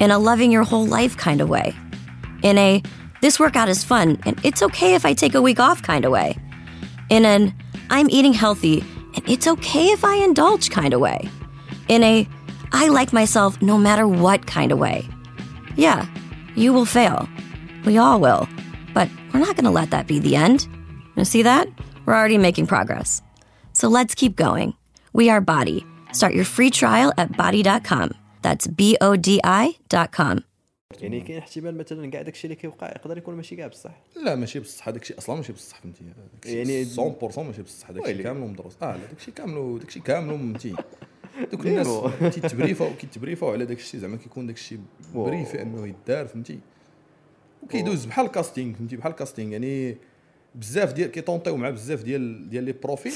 in a loving your whole life kind of way. In a this workout is fun and it's okay if I take a week off kind of way. In an I'm eating healthy and it's okay if I indulge kind of way. In a I like myself no matter what kind of way. Yeah, you will fail. We all will. But we're not going to let that be the end. You see that? We're already making progress. So let's keep going. We are Body. Start your free trial at body.com. That's B O D I.com. يعني كاين احتمال مثلا كاع داكشي اللي كيوقع يقدر يكون ماشي كاع بصح. لا ماشي بصح. هذاك الشيء أصلا ماشي بصح فهمتي؟ يعني يعني 100% ماشي بصح. هذاك الشيء ويلي. كامل مدروس آه لا داك الشيء كامل داك الشيء كامل فهمتي دوك إيه الناس. تيتبريفاو كيتبريفاو على داك الشيء زعما كيكون داك الشيء واو. briefé إنه يدار فهمتي؟ وكيدوز بحال ال casting فهمتي؟ بحال ال casting يعني بزاف ديال كيطونطيو مع بزاف ديال ديال les profils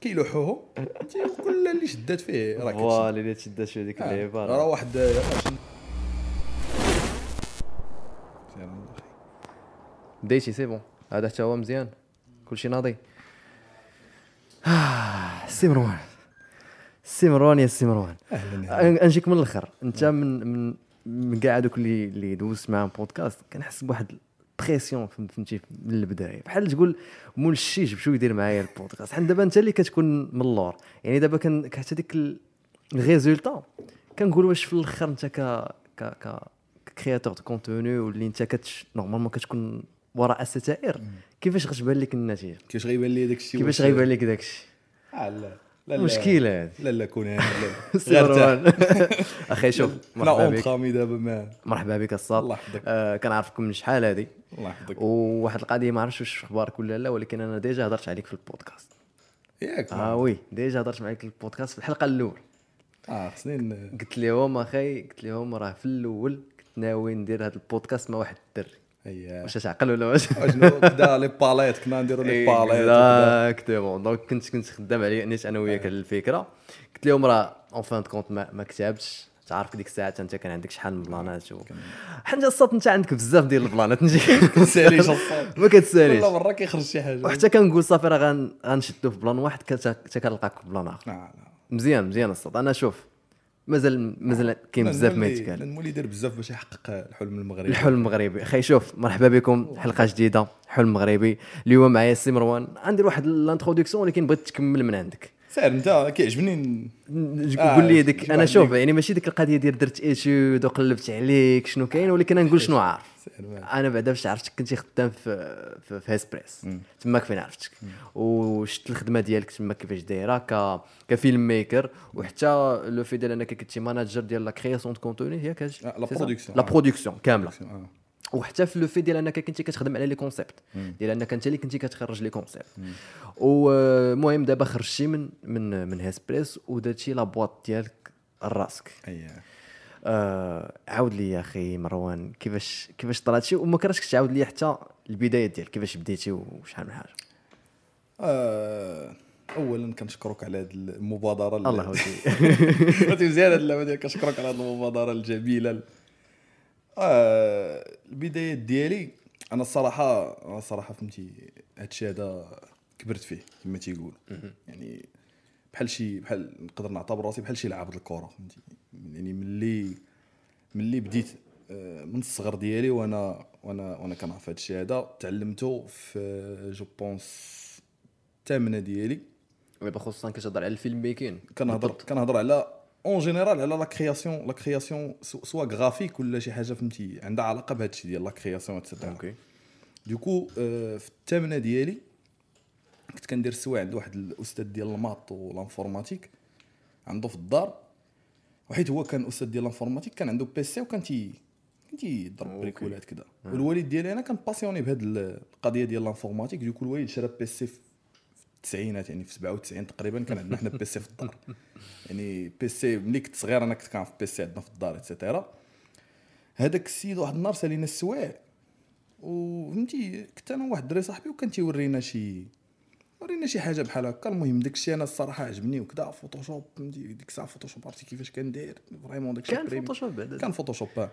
كيلوحوهم فهمتي وكل اللي شدات فيه راه. voilà اللي تشدات في هذيك آه، اللعيبة. راه واحد بديتي c'est bon. هذا حتى هو مزيان. كلشي ناضي. آه، سي مروان. سي مروان يا سي مروان. نجيك من الآخر أنت من من من كاع هذوك اللي اللي دوزت معاهم بودكاست كنحس بواحد pression فهمتي من البداية. بحال تقول مول الشي جبت شو يدير معايا البودكاست. حنا دابا انت اللي كتكون من اللور. يعني دابا كان حتى ديك ال- ال résultat كنقول واش في الأخر انت ك ك ك créateur de contenu واللي انت كتش normalement كتكون وراء الستائر. كيفاش غتبان لك النتيجة؟ كيفاش غيبان لي داك الشيء كيفاش غيبان لك داك الشيء آه لا. لا لا مشكلة. هذه لا لا كون غير أخي شوف لا مرحبا بك. خامي دابا مرحبا بك الصاط الله يحفظك. آه كنعرفكم من شحال هذه. الله يحفظك. وواحد القضية ما عرفتش واش أخبارك ولا لا ولكن أنا déjà هضرت عليك في البودكاست. ياك. آه oui déjà هضرت معاك في البودكاست في الحلقة الاولى آه خصني قلت لهم أخي قلت لهم راه في الأول كنت ناوي ندير هذا البودكاست مع واحد الدري. واش تعقل ولا واش؟ شنو بدا les palettes كنا نديرو les palettes exactement donc كنت كنت خدام عليه نيت أنا وياك على الفكرة قلت لهم راه en fin de compte ما, كتبتش. تعرف ديك الساعة أنت كان عندك شحال من بلانات و... حنا الصاط انت عندك بزاف ديال البلانات. نجي كنساليش الصاط. ما كتساليش. كل مرة كيخرج شي حاجة. وحتى كنقول صافي راه غن- غنشدو في plan واحد حتى كنلقاك في plan آخر. مزيان مزيان الصاط. أنا شوف مازال مازال كاين بزاف ما يتقال. نولي يدير بزاف باش يحقق الحلم المغربي. الحلم المغربي. أخي شوف مرحبا بكم. حلقة جديدة حلم مغربي. اليوم معايا السي مروان. غندير واحد ال introduction ولكن بغيت تكمل من عندك. سير أنت كيعجبني آه، قول لي ديك أنا شوف. يعني ماشي ديك القضية ديال درت étude وقلبت عليك شنو كاين ولكن نقول شنو عارف. أنا بعدا باش عرفتك كنتي خدام في في, في هيسبريس. تماك فين عرفتك. وشفت الخدمة ديالك تما كيفاش دايرة ك ك filmmaker وحتى le fait ديال انك كنتي manager ديال la création de contenu هي كاج la production. La production كاملة. آه. وحتى في le fait ديال أنك كنتي كتخدم على les concepts ديال أنك أنت اللي كنتي كتخرج les concepts والمهم دابا خرجتي من من من هيسبريس ودرتي la boîte ديالك راسك. هيا آه عاود لي يا أخي مروان كيفاش كيفاش طلعت شي؟ وما كرهتش تعاود لي حتى البدايات ديالك كيفاش بديتي وشحال من حاجة. آه، اولا كنشكرك على هذه المبادرة الله يهديك. عرفتي مزيان هاد اللعبه ديالك كنشكرك على هذه المبادرة الجميلة. آه البدايات ديالي أنا الصراحه أنا الصراحة فهمتي هادشي هذا كبرت فيه كما تيقولوا يعني بحال شي بحال نقدر نعتبر راسي بحال شي لعاب د الكره فهمتي. يعني ملي ملي بديت آه، من الصغر ديالي وأنا وأنا وأنا كنعرف هادشي هذا. تعلمته في je pense الثامنة ديالي. دابا خصوصا كتهضر على ال filmmaking كنهضر كنهضر على en général على la création la création soit graphique ولا شي حاجة فهمتي عندها علاقة بهذا الشيء ديال la création et cetera okay donc في الثامنة ديالي كنت كندير السوايع عند واحد الأستاذ ديال ال maths وال informatique عنده في الدار وحيت هو كان أستاذ ديال ال informatique كان عنده PC وكان تي كان تيضرب okay. بريكولات كذا والوالد ديالي أنا كان passionné بهاد القضية ديال ال informatique. donc الوالد شرا PC في التسعينات يعني في 97 تقريبا كان عندنا حنا PC في الدار. يعني PC ملي كنت صغير أنا كنت كنعرف PC عندنا في الدار et cetera هذاك السيد واحد النهار سالينا السوايع وفهمتي كنت أنا واحد الدري صاحبي وكان تيورينا شي ورينا شي حاجة بحال هكا. المهم داك الشيء أنا الصراحة عجبني وكذا Photoshop فهمتي ديك الساعة Photoshop عرفتي كيفاش كان داير vraiment داك الشيء كان. Photoshop بعدا. كان Photoshop آه.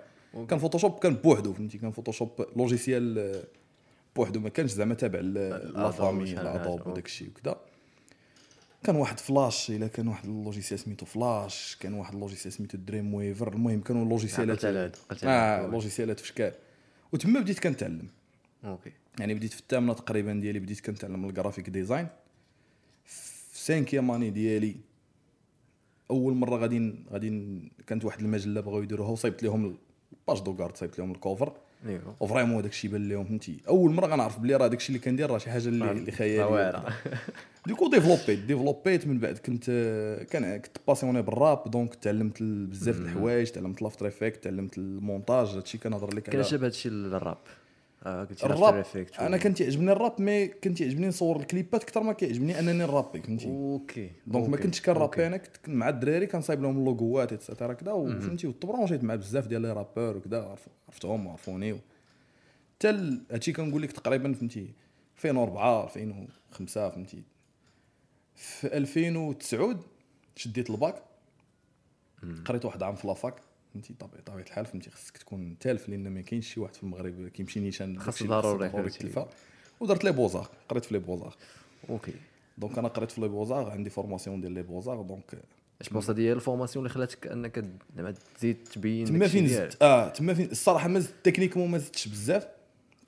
كان Photoshop كان بوحدو فهمتي. كان Photoshop logiciel آه، بوحدو. ما كانش زعما تابع ل- la Adobe family وشحال لا هذا. Adobe وداك الشيء وكذا كان واحد فلاش إلا كان واحد ال logiciel سميتو فلاش كان واحد ال logiciel سميتو Dreamweaver المهم كانوا logiciel ات عقلت على هاد، عقلت على آه هاد. logiciel ات في شكال وتما بديت كنتعلم. okay. يعني بديت في الثامنة تقريبا ديالي بديت كنتعلم ال graphic design في cinquième année ديالي. أول مرة غادي غادي كانت واحد المجلة بغاو يديروها وصيبت لهم ال page de garde صيبت لهم ال cover ايوا و vraiment داك الشيء بان لهم فهمتي. أول مرة غنعرف بلي راه داك الشيء اللي كندير راه شي حاجة اللي, اللي خيالية. donc développ يت développ يت من بعد كنت كان كنت passionné بالراب donc تعلمت بزاف د الحوايج تعلمت l'After Effects تعلمت المونتاج هادشي كنهضر لك كان على شبه هادشي للراب؟ آه قلتي الراب. effect أنا كان تيعجبني الراب mais كان تيعجبني نصور الكليبات أكثر ما كيعجبني أنني نرابي فهمتي؟ okay donc ما. كنتش كنرابي أنا كنت مع الدراري كنصايب لهم ال logo ات et cetera كذا وفهمتي وتبرونجيت مع بزاف ديال les rappeurs وكذا عرف- عرفتهم وعرفوني و- حتى هادشي كنقول لك تقريبا فهمتي 2004 2005 فهمتي. في 2009 شديت الباك قريت واحد عام في la fac. فهمتي طبيعي طبيعة الحال فهمتي خصك تكون تالف لأن ما كاينش شي واحد في المغرب كيمشي نيشان خاص ضروري. تلفا ودرت les beaux-arts قريت في les beaux-arts okay donc أنا قريت في les beaux-arts عندي formation ديال les beaux-arts donc اش بوصة ديال ال formation اللي خلاتك أنك زعما تزيد تبين تما فين. زدت آه تما فين الصراحة ما زدت techniquement ما زدتش بزاف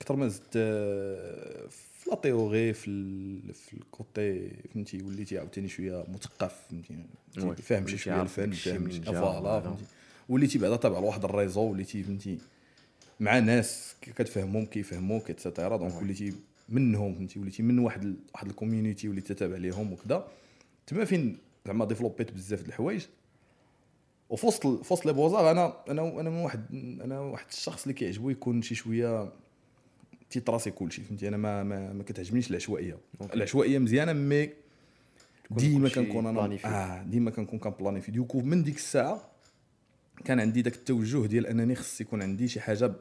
أكثر ما زدت آه، في la théorie في ال... في ال côté فهمتي وليتي عاوتاني شوية مثقف فهمتي. فاهم شي شوية الفن فاهم voilà. فهمتي وليتي بعدا تابع لواحد ال réseau وليتي فهمتي مع ناس كتفهمهم كيفهموك et cetera donc وليتي منهم فهمتي وليتي من واحد ال... واحد ال community وليتي تتابع ليهم وكذا تما فين زعما développ يت بزاف د الحوايج. وفي وسط في وسط les beaux-arts أنا أنا أنا من واحد أنا واحد الشخص اللي كيعجبو يكون شي شوية تيتراسي كلشي فهمتي. أنا ما ما, ما كتعجبنيش العشوائية. العشوائية مزيانة mais ديما كنكون أنا. آه ديما كنكون كن planifier donc من ديك الساعة كان عندي داك التوجه ديال انني خص يكون عندي شي حاجة ب...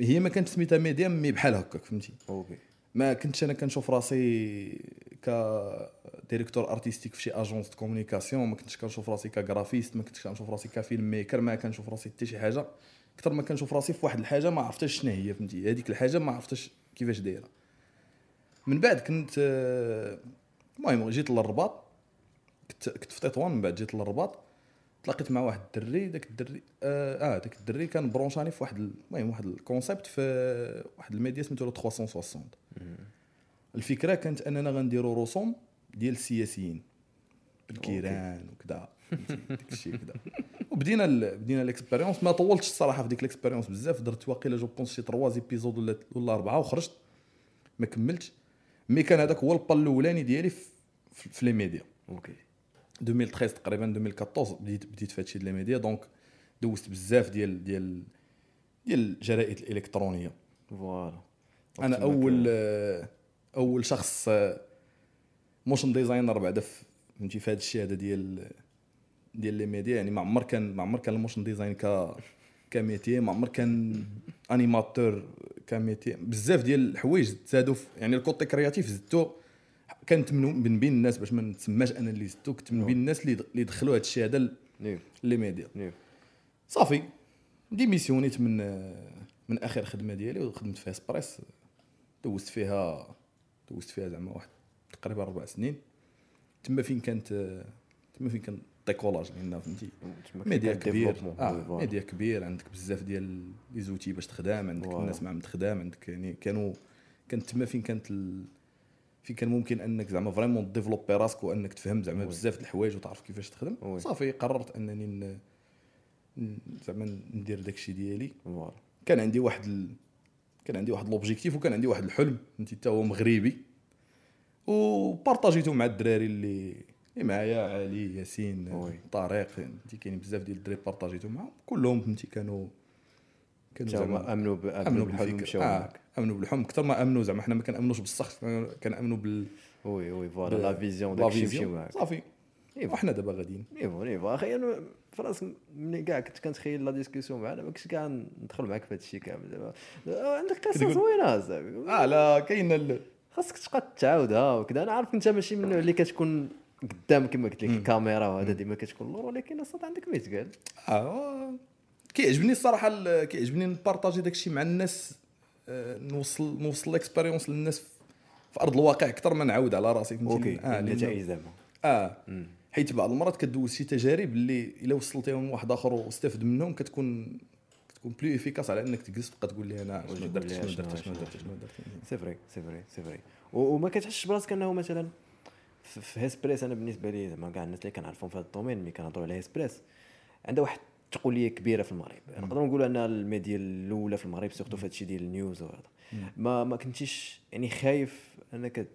هي ما كانت سميتها média mais بحال هكاك فهمتي؟ okay. ما كنتش أنا كنشوف راسي ك directeur artistique في شي agence de communication ما كنتش كنشوف راسي ك graphiste ما كنتش كنشوف راسي ك filmmaker ما كنشوف راسي حتى شي حاجة. أكثر ما كنشوف راسي في واحد الحاجة ما عرفتش شنو هي فهمتي؟ هذيك الحاجة ما عرفتش كيفاش دايرة. من بعد كنت المهم جيت للرباط كنت كنت في تطوان من بعد جيت للرباط. تلاقيت مع واحد الدري داك الدري آه, آه داك الدري كان branch اني في واحد ال- المهم واحد ال concept في واحد الميديا سميتو 360 الفكرة كانت أننا غنديروا رسوم ديال السياسيين بنكيران وكذا فهمتي؟ داك الشيء كذا وبدينا ال... بدينا ال expérience ما طولتش الصراحة في ديك ال expérience بزاف درت واقيلا je pense شي 3 épisodes ولا ولا أربعة وخرجت ما كملتش. mais كان هذاك هو البال الأولاني ديالي في, في les médias. okay. 2013 تقريبا 2014 بديت بديت في هادشي ديال les médias donc دوزت بزاف ديال ديال ديال الجرائد الإلكترونية. voilà. أنا اول أول شخص motion designer بعدا فهمتي في هذا الشيء هذا ديال ديال les médias يعني ما عمر كان ما عمر كان ال motion design ك ك métier ما عمر كان animateur ك métier بزاف ديال الحوايج زادوا يعني ال côté créatif زدتو كانت من بين الناس باش ما نتسماش أنا اللي زدتو كنت من بين الناس اللي اللي دخلوا هذا الشيء هذا les médias. صافي démissionnit من من آخر خدمة ديالي وخدمت فيها هسبريس دوزت فيها دوزت فيها زعما واحد تقريبا أربع سنين. تما فين كانت تما فين كان décollage لأن فهمتي؟ ميديا كبير. آه ميديا كبير عندك بزاف ديال les outils باش تخدم عندك. الناس معاهم تخدم عندك يعني كانوا كانت تما فين كانت ال... في كان ممكن أنك زعما vraiment développer راسك وأنك تفهم زعما بزاف الحوايج وتعرف كيفاش تخدم. oui. صافي قررت أنني ن- زعما ندير داكشي ديالي. Voilà. كان عندي واحد ال... كان عندي واحد l'objectif وكان عندي واحد الحلم. فهمتي حتى هو مغربي. و partagيته مع الدراري اللي اللي معايا علي ياسين oui. طارق فهمتي كاين بزاف ديال الدراري partagيته معاهم. كلهم فهمتي كانوا كانوا زعما آمنوا بالحلم بالفكرة مشاو آه. معاك أمنوا بالحلم أكثر ما أمنوا زعما حنا ما كنأمنوش بالصح كنأمنوا بال oui oui voilà la vision داكشي. مشاو معاك. صافي. وحنا دابا غاديين. ايوا ايوا أخي أنا في راسك ملي كاع كنت كنتخيل la discussion معنا ما كنتش كاع ندخل معاك في هذا الشيء كامل زعما آه، عندك قصة زوينة صاحبي آه لا كاين خاصك تبقى تعاودها وكذا. أنا عارف أنت ماشي من النوع اللي كتكون قدام كما قلت لك الكاميرا وهذا ديما كتكون اللور ولكن الصوت عندك ما يتقال آه كيعجبني الصراحة ال- كيعجبني نpartager داكشي مع الناس نوصل نوصل l'expérience للناس في- أرض الواقع أكثر ما نعاود على رأسي فهمتي OK آه النتائج زعما. آه حيت بعض المرات كدوز شي تجارب اللي إلا وصلتيهم لواحد آخر واستفد منهم كتكون كتكون plus efficace على إنك تجلس تبقى تقول لي أنا شنو درت شنو درت شنو درت شنو درت c'est vrai c'est vrai c'est vrai وما كتحسش براسك أنه مثلا في هيسبريس أنا بالنسبة لي زعما كاع الناس اللي كنعرفهم في هذا ال domaine ملي كنهضروا على هيسبريس عندها واحد التقنيه كبيرة في المغرب. نقدروا نقولوا انها الميديا الأولى في المغرب surtout في هذا الشيء ديال ال news وهذا. ما ما كنتيش يعني خايف أنك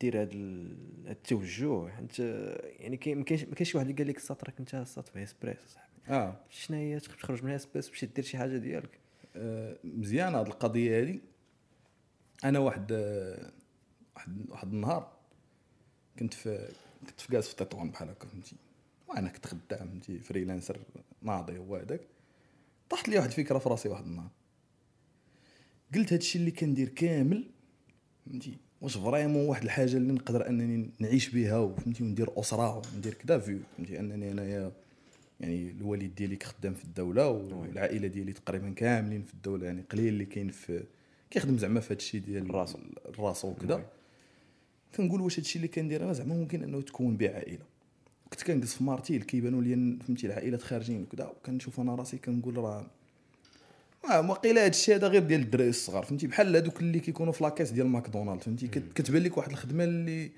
دير هذا ال- هذا التوجه. حيت يعني ما كاينش شي واحد اللي قال لك الساط راك انت الساط في هيسبريس صاحبي آه. شنو هي؟ تخرج من هيسبريس باش دير شي حاجة ديالك؟ آه، مزيان هاد القضية هادي. أنا واحد آه، واحد واحد النهار كنت في كنت في جالس في تطوان بحال هكا فهمتي. وأنا كنت خدام فهمتي freelancer ناضي هو هذاك. طاحت لي واحد الفكرة في راسي واحد النهار. قلت هادشي اللي كندير كامل فهمتي؟ واش vraiment واحد الحاجة اللي نقدر أنني نعيش بها وفهمتي؟ وندير أسرة وندير كذا في فهمتي؟ أنني أنايا يعني الوالد ديالي خدام في الدولة والعائلة ديالي تقريبا كاملين في الدولة يعني قليل اللي كاين في كيخدم زعما في هذا الشيء ديال راسو. الراسو وكذا كنقول واش هادشي اللي كندير أنا زعما ممكن أنه تكون به عائله كنت كنجلس في مارتيل كيبانوا لي فهمتي العائلات خارجين وكذا وكنشوف أنا راسي كنقول راه ما واقيلا هادشي هذا غير ديال الدراري الصغار فهمتي؟ بحال هذوك اللي كيكونوا في la caisse ديال ماكدونالد فهمتي؟ كت- كتبان لك واحد الخدمة اللي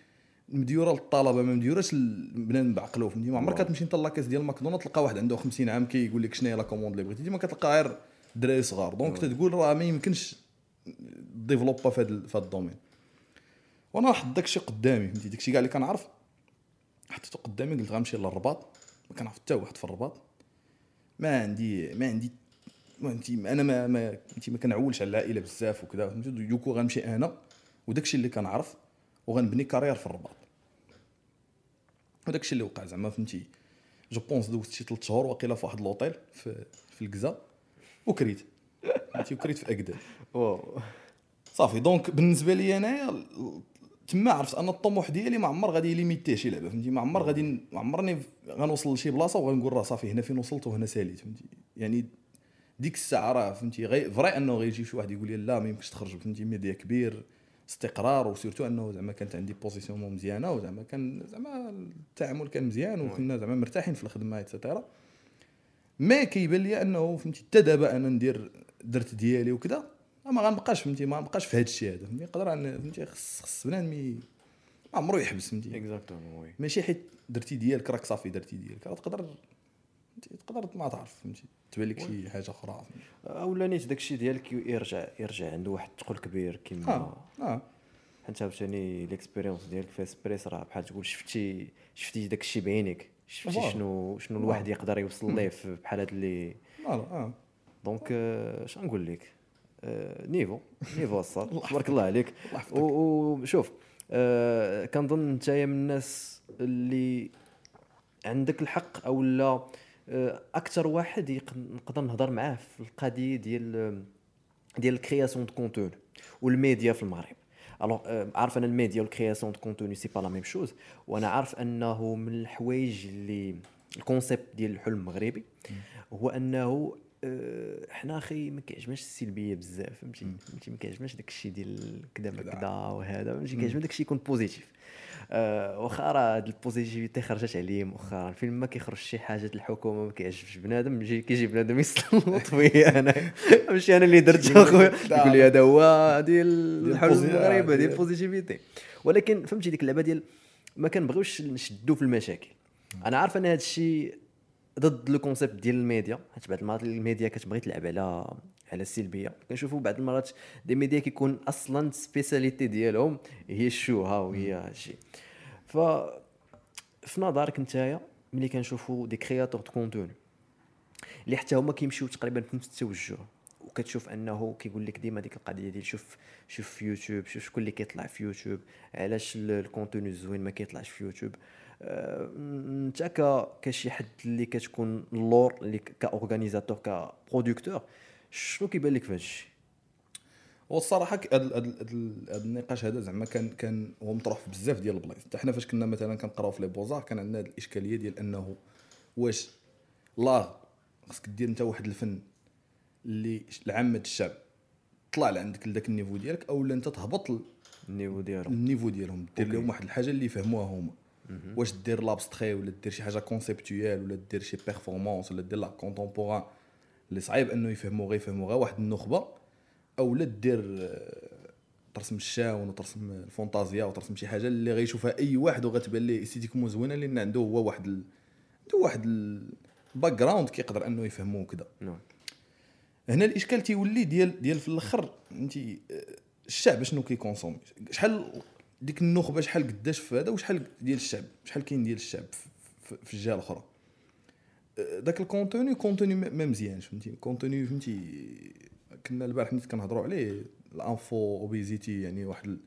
مديورة للطلبة ما مديوراش لبنادم بعقلو فهمتي؟ ما عمرك كتمشي أنت la caisse ديال ماكدونالد تلقى واحد عنده 50 عام كيقول لك شنو هي la commande اللي بغيتي ديما كتلقى غير دراري صغار. donc تتقول راه ما يمكنش تdéveloppa في هذا في هذا ال domaine. وأنا حط داكشي قدامي فهمتي؟ داكشي كاع اللي كنعرف. حطيته قدامي قلت غنمشي للرباط ما كنعرف حتى واحد في الرباط. ما عندي ما عندي فهمتي أنا ما ما فهمتي ما كنعولش على العائلة بزاف وكذا. فهمتي؟ donc غنمشي أنا وداكشي اللي كنعرف وغنبني carrière في الرباط. وداكشي اللي وقع زعما فهمتي؟ je pense دوزت شي 3 شهور واقيلا في واحد لوطيل في في الكزا وكريت. فهمتي؟ وكريت في أكدال واو. صافي donc بالنسبة لي أنايا تما عرفت أن الطموح ديالي ما عمر غادي يlimiterيه شي لعبة فهمتي؟ ما عمر غادي ما عمرني غنوصل لشي بلاصة وغنقول راه صافي هنا فين وصلت وهنا ساليت فهمتي؟ يعني ديك الساعة راه فهمتي؟ c'est vrai أنه غيجي شي واحد يقول لي لا ما يمكنش تخرج فهمتي؟ ميديا كبير استقرار و surtout أنه زعما كانت عندي position مزيانة وزعما كان زعما التعامل كان مزيان وكنا زعما مرتاحين في الخدمة et cetera ما كيبان لي أنه فهمتي؟ حتى دابا أنا ندير درت ديالي وكذا ما غنبقاش فهمتي ما نبقاش في هذا الشيء هذا. فهمتي؟ نقدر أن- فهمتي؟ خص خص بنادم ما عمرو يحبس فهمتي؟ exactement oui ماشي حيت درتي ديالك راك صافي درتي ديالك. راه تقدر تقدر ما تعرف فهمتي؟ تبان لك شي حاجة أخرى. اولا نيت داك الشيء ديالك يرجع يرجع عنده واحد الثقل كبير كيما آه آه. حيت عاوتاني l'expérience ديالك في هسبريس راه بحال تقول شفتي شفتي داك الشيء بعينيك شفتي. شنو شنو الواحد يقدر يوصل ليه بحال هاد اللي آه. donc آه، اش غنقول لك؟ آه، niveau niveau الساط تبارك الله عليك. وشوف آه، كنظن انت من الناس اللي عندك الحق أو لا أكثر واحد نقدر نهضر معاه في القضية ديال ديال ال création de contenu وال média في المغرب. alors عارف أنا ال média وال création de contenu c'est pas la même chose وأنا عارف أنه من الحوايج اللي ال concept ديال الحلم المغربي هو أنه آه، حنا أخي ما كيعجبناش السلبية بزاف فهمتي؟ فهمتي؟ ما كيعجبناش داك الشيء ديال كذا ما كذا وهذا فهمتي؟ كيعجبنا داك الشيء يكون positif آه واخا راه هاد ال positivité خرجت عليه مؤخرا فين ما كيخرج شي حاجة الحكومة ما كيعجبش بنادم يجي كيجي بنادم يسلط فيا أنا. ماشي أنا اللي درت أخويا. يقول لي هذا هو ديال الحل ال posi- المغرب آه، ديال ديال- ال positivité ولكن فهمتي ديك اللعبة ديال ما كنبغيوش نشدوا في المشاكل. أنا عارف أن هذا الشيء ضد le concept ديال الميديا. حيت بعض المرات الميديا كتبغي تلعب على على السلبية. كنشوفوا بعض المرات des médias كيكون أصلا spécialité ديالهم هي الشوهه وهي هادشي ف في نظرك نتايا ملي كنشوفوا des créateurs de contenu اللي حتى هما كيمشيو تقريبا في نفس التوجه وكتشوف أنه كيقول لك ديما ديك القضية ديال شوف شوف في يوتيوب شوف شكون اللي كيطلع في يوتيوب علاش ال- ال contenu الزوين ما كيطلعش في يوتيوب. آه، انت ك كشي حد اللي كتكون اللور اللي ك organisateur ك producteur شنو كيبان لك في هذا الشيء والصراحة هاد النقاش هذا زعما كان كان هو مطروح في بزاف ديال البلايص. حتى حنا فاش كنا مثلا كنقراو في les Beaux-Arts كان عندنا هاد الإشكالية ديال أنه واش لا خصك دير انت واحد الفن اللي لعامة الشعب. طلع لعندك لذاك ال niveau ديالك أو انت تهبط ال niveau ديالهم. ال niveau ديالهم. دير لهم واحد الحاجة اللي يفهموها هما. واش دير l'abstrait ولا دير شي حاجة conceptuel ولا دير شي performance ولا دير l'art contemporain اللي صعيب انه يفهموا غير يفهموا غير واحد النخبه أو لا دير ترسم الشاون وترسم الفونتازيا وترسم شي حاجة اللي غيشوفها اي واحد وغتبان ليه esthétiquement زوينه لأن عنده هو واحد ال... عنده واحد ال background كيقدر انه يفهموه كذا نعم هنا الاشكال تيولي ديال ديال في الآخر انت الشعب شنو كي consommer شحال ديك النخبة شحال قداش في هذا وشحال ديال الشعب شحال كاين ديال الشعب في- الجهة الأخرى. أه، داك ال contenu contenu ما مزيانش فهمتي؟ contenu فهمتي؟ كنا البارح نيت كنهضروا عليه ال info-obésité يعني واحد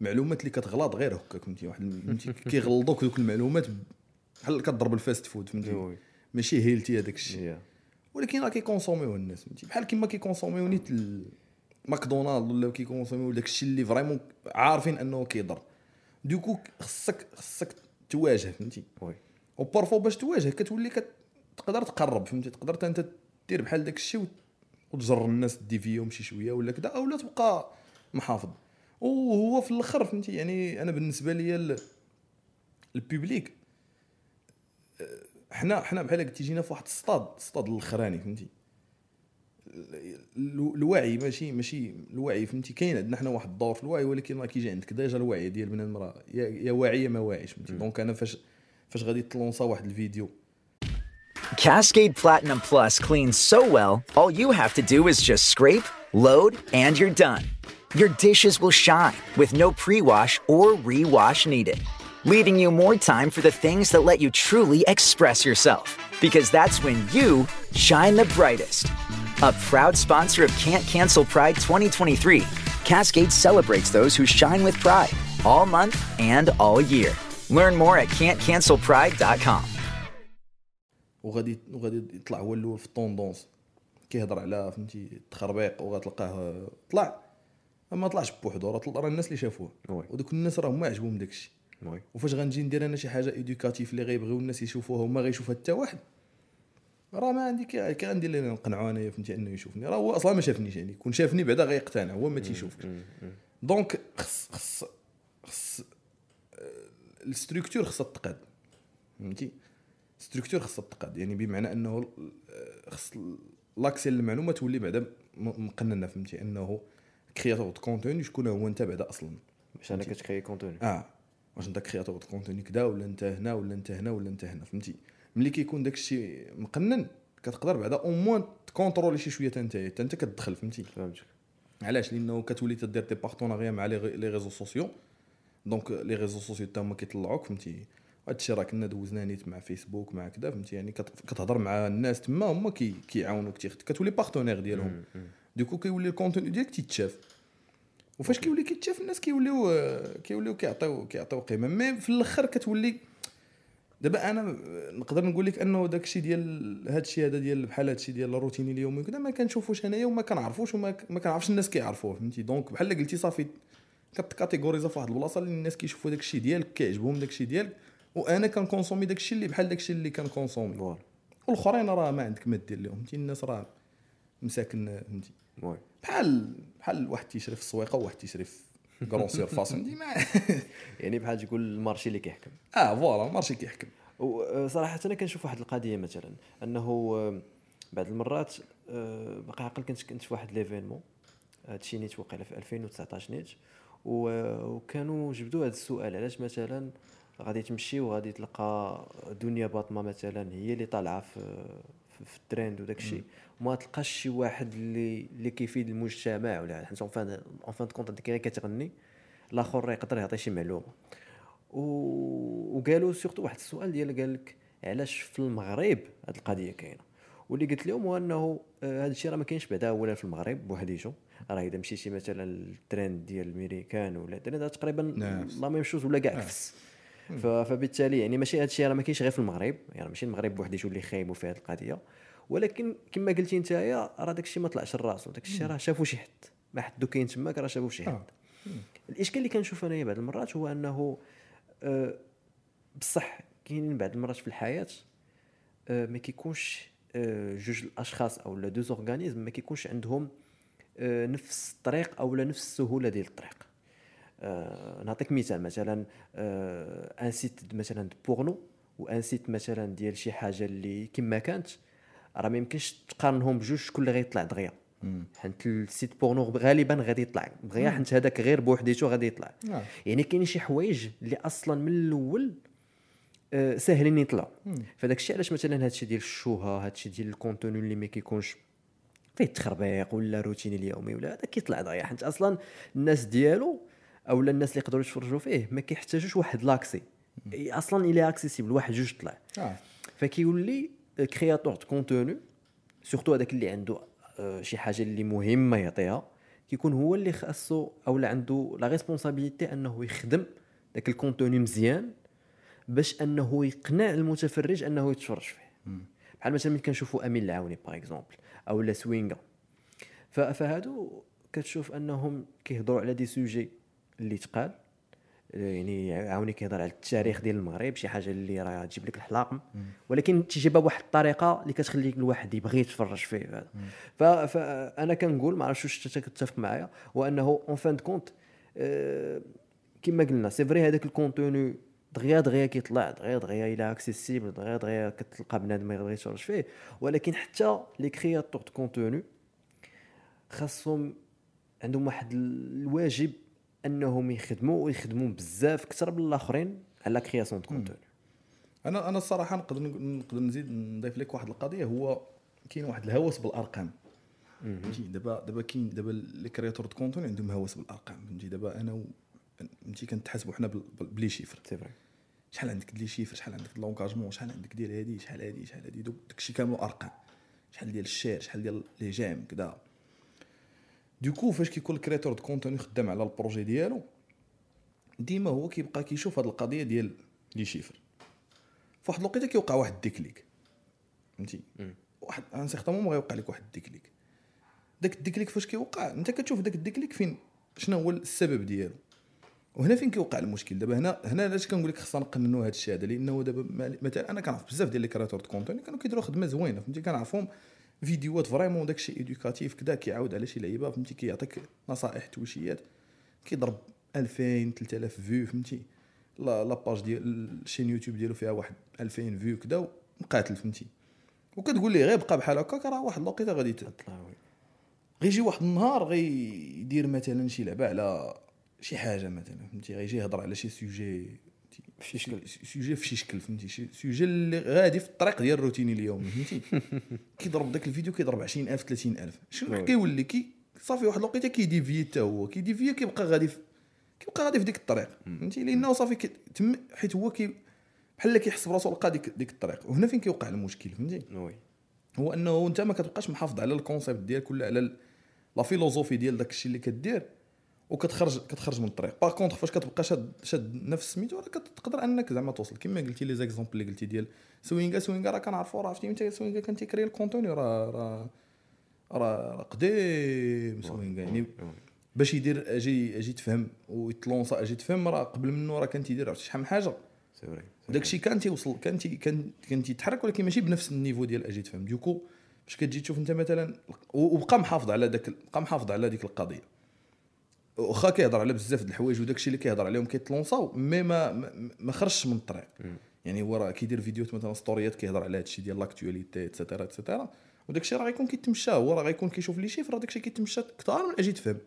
المعلومات اللي كتغلط غير هكاك فهمتي؟ واحد فهمتي؟ كيغلطوك دوك المعلومات بحال كضرب ال fast food فهمتي. ماشي healthy هذاك الشيء. ولكن راه كي consomm يو الناس فهمتي؟ بحال كيما كي consomm يو نيت ال- ماكدونالد ولا كي consomm يو داك الشيء اللي vraiment عارفين انه كيضر. donc خصك خصك تواجه فهمتي؟ oui. و parfois باش تواجه كتولي كت- تقدر تقرب فهمتي؟ تقدر انت دير بحال داك الشيء وت- وتجر الناس ديفيهم شي شوية ولا كذا أو لا تبقى محافظ. وهو في الأخر فهمتي؟ يعني أنا بالنسبة لي ال- ال public أه، حنا حنا بحال تيجينا في واحد الصطاد الصطاد الأخراني فهمتي؟ الوعي ماشي ماشي الوعي فهمتي كاين عندنا حنا واحد الدور في الوعي ولكن راه كيجي عندك déjà الوعي ديال بنادم راه يا يا واعي يا ما واعيش فهمتي donc أنا فاش فاش غادي ت lancer واحد الفيديو Cascade Platinum Plus cleans so well, all you have to do is just scrape, load, and you're done. Your dishes will shine with no pre wash or rewash needed, leaving you more time for the things that let you truly express yourself. Because that's when you shine the brightest. A proud sponsor of Can't Cancel Pride 2023, Cascade celebrates those who shine with pride all month and all year. Learn more at can'tcancelpride.com. وغادي وغادي يطلع هو الأول في الطوندونس كيهضر على فهمتي التخربيق وغتلقاه طلع. ما طلعش بوحدو راه طلع راه الناس اللي شافوه. ودوك الناس راه هما عجبهم داك الشيء oui. وفاش غنجي ندير أنا شي حاجة éducatif اللي غيبغيو الناس يشوفوها وما غيشوفها حتى واحد. راه ما عندي كي كي غندير لي نقنعو انايا فهمتي انه يشوفني. راه هو أصلا ما شافنيش يعني. كون شافني بعدا غيقتنع هو ما تيشوفش. donc خص خص خص آه، ال structure خصها تقاد. فهمتي؟ structure خصها تقاد. يعني بمعنى أنه آه، خص l'accès للمعلومه تولي بعدا مقننة فهمتي أنه créateur de contenu شكون هو أنت بعدا أصلا. باش أنا كت créer contenu آه. واش أنت créateur de contenu كدا ولا أنت هنا ولا أنت هنا ولا أنت هنا فهمتي؟ ملي كيكون داك الشيء مقنن كتقدر بعدا au moins ت contrôler شي شوية انت حتى انت كتدخل فهمتي؟ فهمتك. علاش؟ لأنه كتولي تدير des partenariats مع les réseaux sociaux donc les réseaux sociaux حتى هما كيطلعوك فهمتي؟ هادشي راه كنا دوزنا نيت مع فيسبوك مع كذا فهمتي؟ يعني كت- كتهضر مع الناس تما هما كي كيعاونوك تيخت- كتولي partenaire ديالهم. donc كيولي ال contenu ديالك تيتشاف. وفاش كيولي كيتشاف الناس كيوليو كيوليو كيعطيو كيعطيو قيمة. mais في الأخر كتولي دابا أنا نقدر نقول لك انه داك الشيء ديال هذا الشيء هذا ديال بحال هذا الشيء ديال الروتيني اليومي وكذا ما كنشوفوش انايا وما كنعرفوش وما ما كنعرفش الناس كيعرفوه فهمتي؟ donc بحال قلتي صافي كت catégoriser في واحد البلاصة اللي الناس كيشوفوا داك الشيء ديالك كيعجبهم داك الشيء ديالك وأنا كن consommer داك الشيء اللي بحال داك الشيء اللي كن consommer. والاخرين راه ما عندك ما دير لهم فهمتي؟ الناس راه مساكن فهمتي؟ بحال بحال واحد تيشري في السويقة وواحد تيشري في grande surface فهمتي ما يعني بحال تقول ال marché اللي كيحكم. آه voilà ال marché كيحكم. وصراحه أنا كنشوف واحد القضية مثلا أنه آه، بعض المرات آه، باقي عاقل كنت كنت في واحد l'événement هادشي نيت وقيله في 2019 نيت وكانوا جبدوا هذا السؤال علاش مثلا غادي تمشي وغادي تلقى دنيا باطمة مثلا هي اللي طالعة في في- الترند وداك الشيء وما تلقاش شي واحد اللي اللي كيفيد المجتمع ولا حيت en fin en fin de compte انت كتغني الآخر راه يقدر يعطي شي معلومة. و- وقالوا surtout واحد السؤال ديال قال لك علاش في المغرب هاد القضية كاينة؟ واللي قلت لهم هو انه آه، هذا الشيء راه ما كاينش بعدا اولا في المغرب بوحديتو. راه اذا مشيتي مثلا للترند ديال الميريكان ولا الترند تقريبا. la même chose ولا كاع كفس. فبالتالي يعني ماشي هذا الشيء راه ما كاينش غير في المغرب يعني ماشي المغرب بوحديتو اللي خايبوا في هذه القضية ولكن كما قلتي نتايا راه داك الشيء ما طلعش لراسو داك الشيء راه شافوا شي حد ما حدو كاين تماك راه شافوا شي حد. آه. الإشكال اللي كنشوف أنايا بعض المرات هو أنه آه، بصح كاينين بعض المرات في الحياة آه، ما كيكونش جوج الأشخاص أو لا deux organismes ما كيكونش عندهم نفس الطريق أو لا نفس السهولة ديال الطريق. نعطيك مثال مثلا آه، un site مثلا بورنو و un site مثلا ديال شي حاجة اللي كما كانت راه ما يمكنش تقارنهم بجوج شكون اللي غيطلع دغيا. حيت ال site porno غالبا غادي يطلع. دغيا حيت هذاك غير بوحديتو غادي يطلع. آه. يعني كاينين شي حوايج اللي أصلا من الأول آه، ساهلين يطلعوا فداك الشيء علاش مثلا هادشي ديال الشوهه هادشي ديال ال contenu اللي ما كيكونش فيه التخربيق ولا روتين اليومي ولا هذا كيطلع دغيا. حيت أصلا الناس ديالو أو الناس اللي يقدروا يتفرجوا فيه ما كيحتاجوش واحد l'accès. أصلا il est accessible واحد جوج طلع. آه. فكيولي créateur de contenu surtout هذاك اللي عنده آه، شي حاجة اللي مهمة يعطيها كيكون هو اللي خاصو أو لا عنده la responsabilité أنه يخدم داك ال contenu مزيان باش أنه يقنع المتفرج أنه يتفرج فيه. بحال مثلا ملي كنشوفوا امين العاوني par exemple أو لا سوينغا. فهادو كتشوف أنهم كيهضروا على des sujets اللي تقال يعني عاوني كيهضر على التاريخ ديال المغرب شي حاجة اللي راه تجيب لك الحلاقم ولكن تيجيبها بواحد الطريقة اللي كتخلي الواحد يبغي يتفرج فيه. هذا فانا كنقول ما عرفتش واش أنت كتتفق معايا وانه en fin de compte كما قلنا c'est vrai هذاك ال contenu دغيا دغيا كيطلع دغيا دغيا il est accessible دغيا دغيا كتلقى بنادم يقدر يتفرج فيه. ولكن حتى les créateurs de contenu خاصهم عندهم واحد الواجب انهم يخدموا ويخدموا بزاف أكثر من الاخرين على création de contenu أنا أنا الصراحه نقدر نقدر نزيد نضيف لك واحد القضية هو كاين واحد الهوس بالارقام. فهمتي؟ دابا دابا كاين دابا les créateurs de contenu عندهم هوس بالارقام. فهمتي؟ دابا أنا و فهمتي؟ كنتحاسبوا حنا ب les chiffres. c'est vrai شحال عندك ديال chiffres؟ شحال عندك l'engagement؟ شحال عندك ديال هادي؟ شحال هادي؟ شحال هادي؟ donc داكشي كامل أرقام. شحال ديال ال share؟ شحال ديال les j'aime؟ كدا. donc فاش كيكون ال créateur de contenu خدام على ال projet ديالو ديما هو كيبقى كيشوف هاد القضية ديال les chiffres. فواحد الوقيتة كيوقع واحد ال déclic فهمتي؟ واحد un certain moment غيوقع لك واحد ال déclic داك ال déclic فاش كيوقع انت كتشوف داك ال déclic فين شنو هو السبب ديالو. وهنا فين كيوقع المشكل؟ دابا هنا هنا علاش كنقول لك خصنا نقننوا هذا الشيء هذا؟ لأنه دابا مثلا أنا كنعرف بزاف ديال les créateurs de contenu كانوا كيديروا خدمة زوينة فهمتي؟ كنعرفهم فيديوهات vraiment داك الشيء éducatif كذا كيعاود على شي لعيبة فهمتي؟ كيعطيك نصائح توشيات. كيضرب 2000 3000 views فهمتي؟ la la page ديال ال chaîne YouTube ديالو فيها واحد 2000 views كذا ومقاتل فهمتي؟ وكتقول ليه غير بقى بحال هكاك راه واحد الوقيته غادي ت- طلع oui. غيجي واحد النهار غيدير مثلا شي لعبة على شي حاجة مثلا فهمتي؟ غيجي يهضر على شي sujet في شي شكل sujet في شكل فهمتي؟ sujet اللي غادي في الطريق ديال الروتيني اليومي فهمتي؟ كيضرب داك الفيديو كيضرب 20000 30000 شنو. كيولي كي صافي واحد الوقيته كي dévier حتى هو كي dévier كيبقى غادي كيبقى غادي في ديك الطريق فهمتي؟ لأنه صافي تم حيت هو كي بحال كيحس براسو لقى ديك ديك الطريق. وهنا فين كيوقع المشكل فهمتي؟ oui. هو أنه أنت ما كتبقاش محافظ على ال concept ديالك ولا على la philosophie ديال داك الشيء اللي كدير. وكتخرج كتخرج من الطريق. par contre فاش كتبقى شاد شاد نفس سميتو راه كتقدر انك زعما توصل. كما قلتي لي exemple اللي قلتي ديال سوينغا سوينغا راه كنعرفو راه عرفتي متى سوينغا كان تيكري ال contenu راه راه راه قديم سوينغا. يعني باش يدير أجي أجي تفهم ويت lancer أجي تفهم راه قبل منه راه كان تيدير عرفتي شحال من حاجة؟ c'est vrai وداك الشيء كان تيوصل كان تي كان كان تيتحرك ولكن ماشي بنفس ال niveau ديال أجي تفهم. donc فاش كتجي تشوف انت مثلا وبقى محافظ على داك بقى محافظ على ديك القضية. واخا كيهضر على بزاف د الحوايج وداك الشيء اللي كيهضر عليهم كيت lancer او mais ما ما- خرجش من الطريق. يعني هو راه كيدير فيديوهات مثلا story ات كيهضر على هذا الشيء ديال l'actualité et cetera et cetera وداك الشيء راه غيكون كيتمشى هو راه غيكون كيشوف les chiffres داك الشيء كيتمشى كثار من أجي تفهم.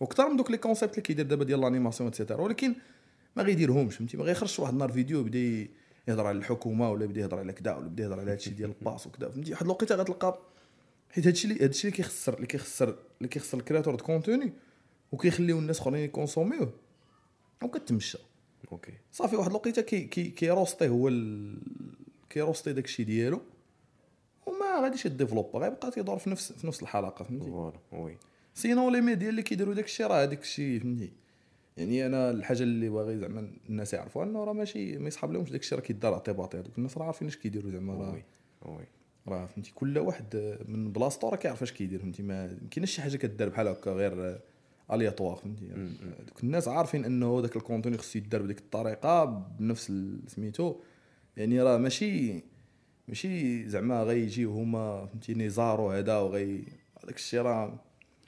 وكثار من دوك les concepts اللي كيدير دابا ديال ال animation et cetera ولكن ما غيديرهمش فهمتي؟ ما غيخرجش واحد النهار فيديو بدا يهضر على الحكومة ولا بدا يهضر على كذا ولا بدا يهضر على هذا الشيء ديال ال pass وكذا فهمتي؟ واحد الوقيتة غتلقى حيت هادشي اللي هادشي اللي كيخسر اللي كيخسر اللي كيخسر ال créateur de contenu وكيخليو الناس اخرين ي consommer يوه وكتمشى OK. صافي واحد الوقيته كي كي كي rester هو ال... كي rester داك الشيء ديالو وما غاديش ي développer غيبقى تيدور في نفس في نفس الحلقة فهمتي؟ voilà oui. sinon les médias اللي كيديروا داك الشيء راه الشيء فهمتي؟ يعني أنا الحاجة اللي باغي زعما الناس يعرفوها إنه راه ماشي ما يصحاب لهمش داك الشيء راه كيدار اعتباطي هذوك الناس راه عارفين اش كيديروا زعما راه oui oui. راه فهمتي؟ كل واحد من بلاصتو راه كيعرف اش كيدير فهمتي؟ ما كاينش شي حاجة كدار بحال هكا غير aléatoire فهمتي؟ دوك الناس عارفين إنه داك ال contenu خصو يدار بديك الطريقة بنفس سميتو يعني راه ماشي ماشي زعما غيجيو هما فهمتي نزارو هذا وغي هذاك الشيء راه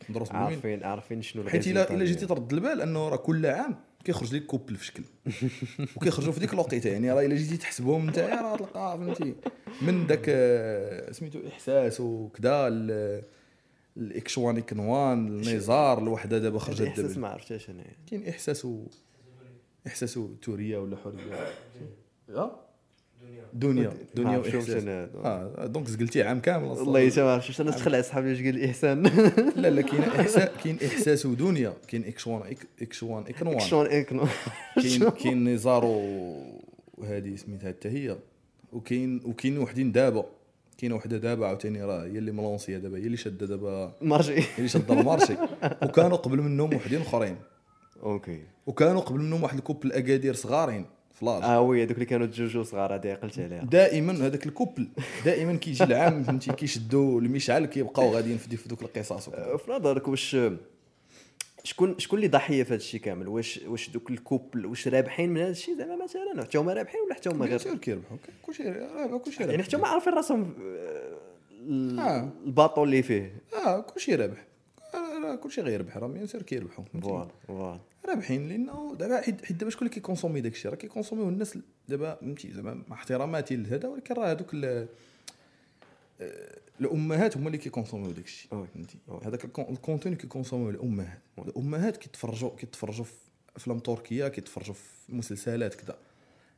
مدروس بالمين عارفين عارفين شنو حيت الا إلا جيتي. ترد البال إنه راه كل عام كيخرج لك couple في شكل. وكيخرجوا في ديك الوقيتة يعني راه إلا جيتي تحسبهم نتايا راه تلقى فهمتي من داك آه، سميتو إحساس وكذا اكشوان اكنوان النزار الوحدة دابا خرجت الاحساس دابا. ما عرفتهاش أنا كاين إحساس و إحساس تورية ولا حرية. آه دنيا. دنيا وإحساس. أنا. آه دونك زقلتي عام كامل أصلاً. والله حتى ما عرفتش أنا تخلع صحابي اش قال الاحسان لا لا كاين احساس كاين إحساس ودنيا. كاين اكشوان إك- إكشوان إكنوان. شلون اكنو كاين كاين نزارو هذه سميتها حتى هي. وكاين وكاين وحدين دابا. كاينة وحده دابا عاوتاني راه هي اللي ملونسية دابا هي اللي شادة دابا. مارجي هي اللي شادة المارشي وكانوا قبل منهم وحدين أخرين. أوكي. وكانوا قبل منهم واحد ال couple أكادير صغارين في l'âge آه oui هذوك اللي كانوا جوجو صغار هذه عقلت عليها. دائما هذاك ال couple دائما كيجي العام فهمتي كيشدوا المشعل كيبقاو غاديين في دوك القصص وكذا. آه، في نظرك واش شكون شكون اللي ضحية في هذا الشيء كامل؟ واش واش دوك ال couple واش رابحين من هذا الشيء زعما مثلا حتى هما رابحين ولا حتى هما غير؟ كيربحوا كلشي راه كلشي يعني رابح حتى هما عارفين راسهم آه، آه. ال bateau اللي فيه. آه كلشي رابح. آه، راه كلشي غيربح راه bien sûr كيربحوا؟ voilà voilà. رابحين لأنه دابا حيت دابا شكون اللي كيكونسومي داك الشيء راه كيكونسوميو الناس دابا فهمتي؟ زعما مع احتراماتي لهذا ولكن راه هذوك آه، الامهات هما اللي كيكونسوميو داك الشيء. فهمتي. هذاك ال con- ال contenu كيكونسوميو الامهات الامهات كيتفرجوا كيتفرجوا في افلام تركيه كيتفرجوا في مسلسلات كذا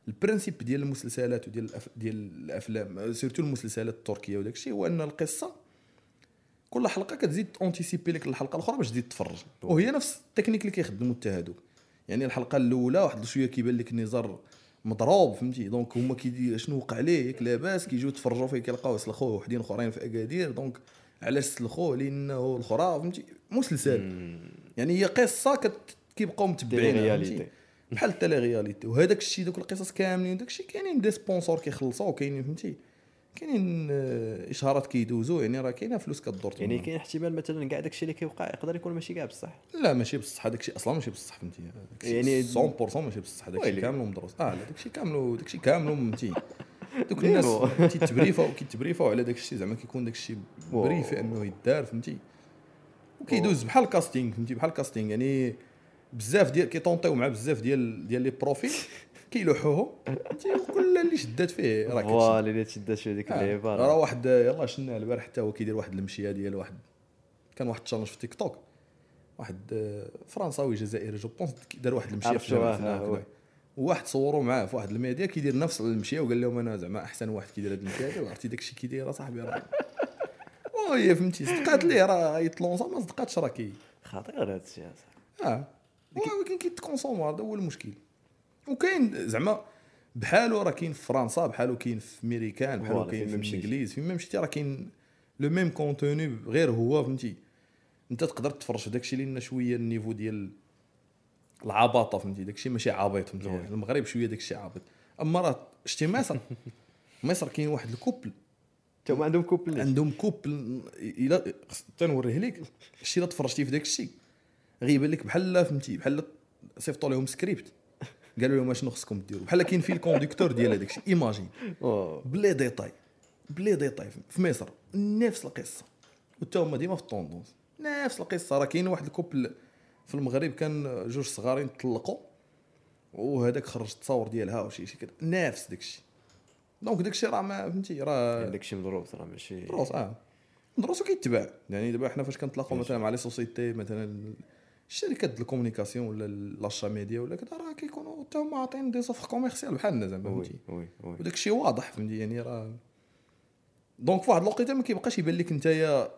ال principe ديال المسلسلات وديال الأف... ديال الافلام surtout المسلسلات التركيه وداك الشيء هو ان القصة كل حلقه كتزيد anticiper لك الحلقة الاخرى باش تزيد تفرج وهي نفس التكنيك اللي كيخدموا حتى هادو يعني الحلقة الاولى واحد شوية كيبان لك النزار مضروب فهمتي؟ donc هما كيدي شنو وقع ليه؟ ياك لاباس كيجيو يتفرجوا فيه كيلقاو يسلخوه وحدين اخرين في أكادير. donc علاش سلخوه؟ لأنه الاخرى فهمتي؟ مسلسل. يعني هي قصة كت... كيبقاو متبعين؟ بحال ال télé-réalité. وهذاك الشيء دوك القصص كاملين داك الشيء كاينين des sponsors كيخلصوا كاينين فهمتي؟ كاينين آه، اشهارات كيدوزوا يعني راه كاينة فلوس كدور يعني. كاين احتمال مثلا كاع داك الشيء اللي كيوقع يقدر يكون ماشي كاع بصح لا ماشي بصح الشيء أصلا ماشي بصح فهمتي يعني- 100% ماشي بصح داك الشيء ويلي. كامل مدروس آه لا داك الشيء كامل داك الشيء كامل فهمتي دوك. الناس تيتبريفاو كيتبريفاو على داك الشيء زعما كيكون داك الشيء واو. privé إنه يدار فهمتي وكيدوز بحال ال casting فهمتي بحال ال casting يعني بزاف ديال كيطونطيو مع بزاف ديال ديال les profils كيلوحوهم فهمتي وكل اللي شدات فيه راه كتشد. voilà اللي تشدات في هذيك آه. اللعيبه راه واحد يلاه شنا البارح حتى هو كيدير واحد المشية ديال واحد كان واحد challenge في تيك توك واحد آه، فرنساوي جزائري جو بونس دار واحد المشية في. oui. وواحد صوروا معاه في واحد الميديا كيدير نفس المشية وقال لهم أنا زعما أحسن واحد كيدير هذه المشية هذه وعرفتي داك الشيء كيدير اصاحبي راه وهي فهمتي صدقات ليه راه يطلونسا ما صدقاتش راه كي خطير هذا الشيء آه ولكن كيتكونسوم هذا هو المشكل وكاين زعما بحالو راه كاين في فرنسا بحالو كاين في ميريكان بحالو كاين في. الانجليز فين ما مشيتي راه كاين le même contenu غير هو فهمتي؟ انت تقدر تفرج في داكشي لأن شوية ال niveau ديال العباطة فهمتي؟ داكشي ماشي عابط فهمتي Yeah. المغرب شوية داكشي عابط أما راه شتي مصر مصر كاين واحد ال couple. حتى هما عندهم couple عندهم couple إلى تنوريه لك الشيء الا تفرجتي في داك الشيء غيبان لك بحال فهمتي؟ بحال صيفطوا لهم سكريبت قالوا لهم شنو خصكم ديروا. بحال كاين فيه ال conducteur ديال هذاك الشيء. imagine. ب les détails ب les détails في مصر. نفس القصة. وتا هما ديما في ال tendance نفس القصة. راه كاين واحد ال couple في المغرب كان جوج صغارين طلقوا. وهذاك خرج التصاور ديالها وشي شي كذا. نفس داكشي donc داكشي راه ما فهمتي؟ راه داك الشيء مدروس راه ماشي مدروس آه. مدروس كيتباع يعني دابا حنا فاش كنتلاقاو مثلا مع les sociétés مثلا الشركات ديال ال communication ولا l'achat média ولا كذا راه كيكونوا حتى هما عاطين des offres commerciales بحالنا زعما فهمتي؟ oui oui. وداك الشيء واضح فهمتي؟ يعني راه donc في واحد الوقيته ما كيبقاش يبان لك نتايا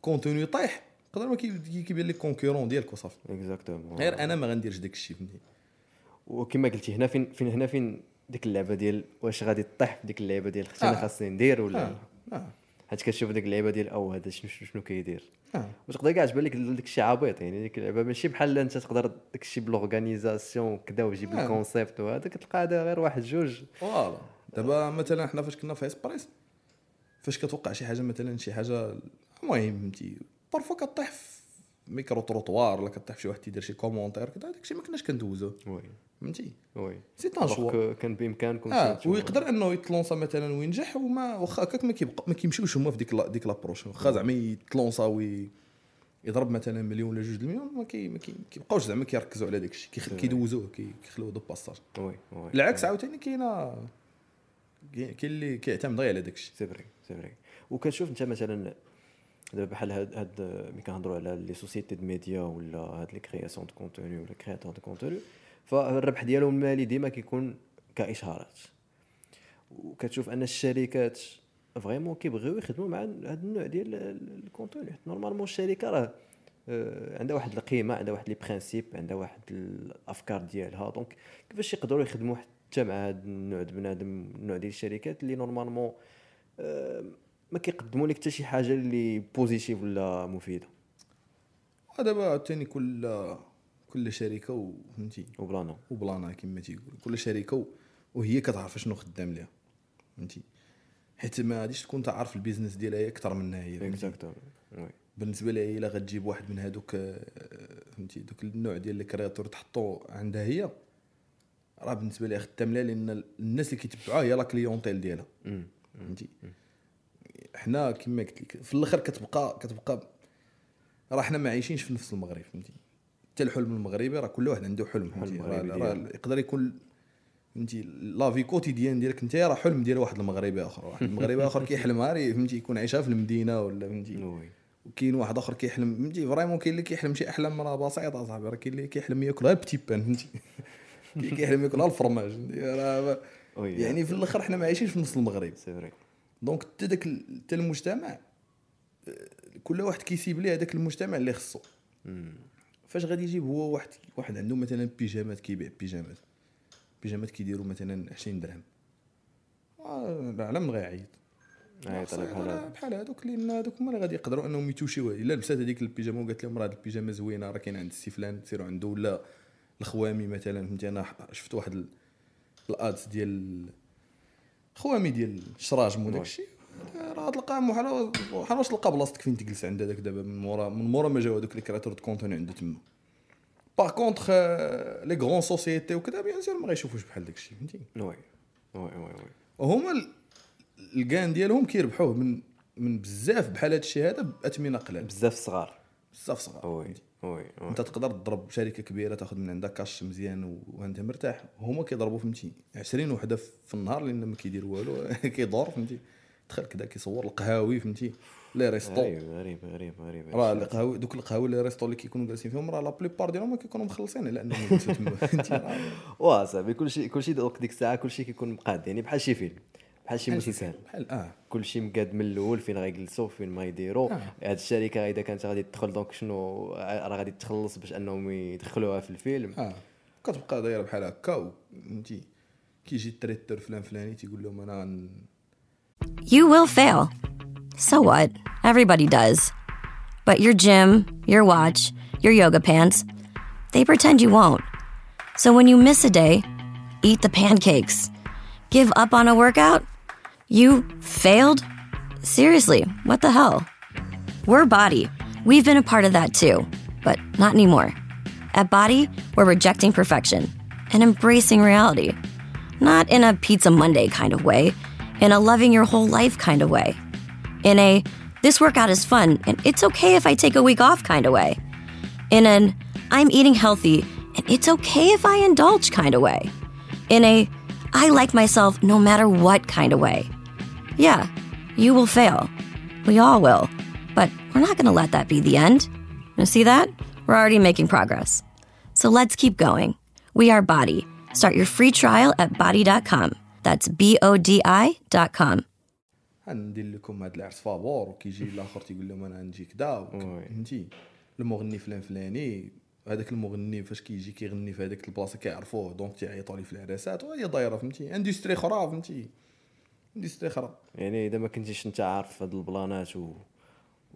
contenu طايح يقدر ما كي- كيبان لك concurrent ديالك وصافي. exactement غير أنا ما غنديرش داك الشيء فهمتي؟ وكما قلتي هنا فين فين هنا فين ديك اللعبة ديال واش غادي طيح في ديك اللعبة ديال أختي أنا آه. خاصني ندير ولا آه. آه. حيت كتشوف ديك اللعبة ديال أو هذا شنو شنو كيدير. وتقدر كاع تبان لك داك الشيء عبيط يعني ديك اللعبه ماشي بحال انت تقدر داك الشيء ب l'organisation وكذا وتجيب. ال concept وهذا كتلقى هذا غير واحد جوج. voilà دابا مثلا حنا فاش كنا في اسبريس فاش كتوقع شي حاجة مثلا شي حاجة المهم فهمتي parfois كطيح في micro-trottoir ولا كطيح واحد تيدير شي commentaire كذا داكشي ما كناش كندوزو. oui. فهمتي؟ oui. c'est un choix كان بإمكانكم آه. ويقدر إنه يتلونسا مثلا وينجح وما واخا هكاك ما كيبقى ما كيمشيوش هما في ديك l'a- ديك l'approche. واخا زعما يتلونسا oui يضرب مثلا مليون ولا جوج المليون ما كي ما كي- كيبقاوش زعما كيركزوا على داك الشيء كيدوزوه كي- كيخلوه de passage. oui oui. العكس عاوتاني كاينة كاين اللي كيعتمد غير على داك الشيء سي فري سي فري وكتشوف أنت مثلا دابا بحال هاد هاد ملي كنهضروا على les sociétés de média ولا هاد les créations de contenu ولا créateurs de contenu فالربح ديالهم المالي ديما كيكون كاشهارات وكتشوف أن الشركات vraiment كيبغيو يخدموا مع هاد النوع ديال ال- ال contenu حيت normalement الشركة راه آه، عندها واحد القيمة عندها واحد les principes عندها واحد الأفكار ديالها. donc كيفاش يقدروا يخدموا حتى مع هاد النوع د بنادم النوع ديال الشركات اللي normalement ما كيقدموا لك حتى شي حاجة اللي positive ولا مفيدة. دابا عاوتاني كل كل شركة وفهمتي وبلانا. وبلانا كما تيقول كل شركة وهي كتعرف شنو خدام ليها فهمتي؟ حيت ما غاديش تكون تعرف ال business ديالها هي أكثر منها هي فهمتي؟ بالنسبة لها إلا غتجيب واحد من هذوك آه، فهمتي؟ دوك النوع ديال ال créateurs تحطو عندها هي راه بالنسبة لها خدام لها لأن الناس اللي كيتبعوها هي la clientèle ديالها فهمتي؟ حنا كما قلت لك في الأخر كتبقى كتبقى راه حنا ما عايشينش في نفس المغرب فهمتي؟ حتى الحلم المغربي راه كل واحد عنده حلم فهمتي؟ راه. يقدر يكون فهمتي؟ la vie quotidienne ديالك انت راه حلم ديال واحد المغربي آخر واحد المغربي آخر كيحلم غير فهمتي؟ يكون عايشها في المدينة ولا فهمتي؟ وكاين واحد آخر كيحلم فهمتي؟ vraiment كاين اللي كيحلم شي أحلام راه بسيطة اصاحبي راه كاين اللي كيحلم ياكل غير petit pain فهمتي؟ كيحلم ياكل غير الفرماج يعني في الأخر حنا ما عايشينش في نفس المغرب. c'est vrai donc حتى داك حتى المجتمع آه، كل واحد كي cible ليه هذاك المجتمع اللي خصو. فاش غادي يجيب هو واحد واحد عنده مثلا بيجامات كيبيع بيجامات بيجامات كيديروا مثلا 20 درهم. آه، العالم غيعيط. عيط على بحال هذوك لأن هذوك هما اللي غادي يقدروا انهم يتوشيو إلا لبسات هذيك البيجامة وقالت لهم راه هذه البيجامة زوينة راه كاين عند السي فلان سيروا عنده. ولا الخوامي مثلا فهمتي أنا شفت واحد ال- الادز ديال خوامي ديال الشراجم وداك الشيء راه تلقى بحال بحال واش تلقى بلاصتك فين تجلس عند هذاك دابا من مورا من مورا ما جاو هذوك les créateurs de contenu عنده تما. par contre les grandes sociétés وكذا bien sûr ما غيشوفوش بحال داك الشيء فهمتي؟ oui oui oui oui وهما ال- ال gain ديالهم كيربحوه من من بزاف بحال هذا الشيء هذا باثمنه قلال. بزاف صغار. بزاف صغار oui. oui أنت تقدر تضرب شركة كبيرة تاخذ من عندها cache مزيان وأنت مرتاح. هما كيضربوا فهمتي؟ 20 وحدة في النهار لأن ما كيدير والو كيدور فهمتي؟ دخل كذا كيصور القهاوي فهمتي؟ les restos. غريب غريب غريب غريب. راه القهاوي دوك القهاوي les restos اللي كيكونوا جالسين فيهم راه la plupart ديالهم ما كيكونوا مخلصين على انهم يجلسوا تما واه صاحبي كلشي كلشي ديك الساعة كلشي كيكون مقاد يعني بحال شي فيلم. بحال شي مسلسل بحال آه كلشي مقاد من الأول فين غيجلسوا فين ما يديروا آه. هاد الشركة اذا كانت غادي تدخل دونك شنو راه غادي تخلص باش أنهم يدخلوها في الفيلم آه كتبقى دايرة بحال هكا فهمتي كيجي التريتور فلان فلاني تيقول لهم أنا غن- You will fail. So what? Everybody does. But your gym, your watch, your yoga pants, they pretend you won't. So when you miss a day, eat the pancakes. Give up on a workout? You failed? Seriously, what the hell? We're Body. We've been a part of that too, but not anymore. At Body, we're rejecting perfection and embracing reality. Not in a Pizza Monday kind of way, in a loving your whole life kind of way, in a this workout is fun and it's okay if I take a week off kind of way, in an I'm eating healthy and it's okay if I indulge kind of way, in a I like myself no matter what kind of way. Yeah, you will fail. We all will. But we're not going to let that be the end. You see that? We're already making progress. So let's keep going. We are Body. Start your free trial at body.com. That's B O D I.com. غندير لكم هاد العرس فابور وكيجي الآخر تيقول لهم أنا نجي كدا وك- oui. فهمتي المغني فلان فلاني هذاك المغني فاش كيجي كيغني في هذيك البلاصة كيعرفوه دونك تيعيطوا ليه في العراسات وهي دايرة فهمتي industrie أخرى فهمتي أخرى يعني إذا ما كنتيش أنت عارف هاد البلانات و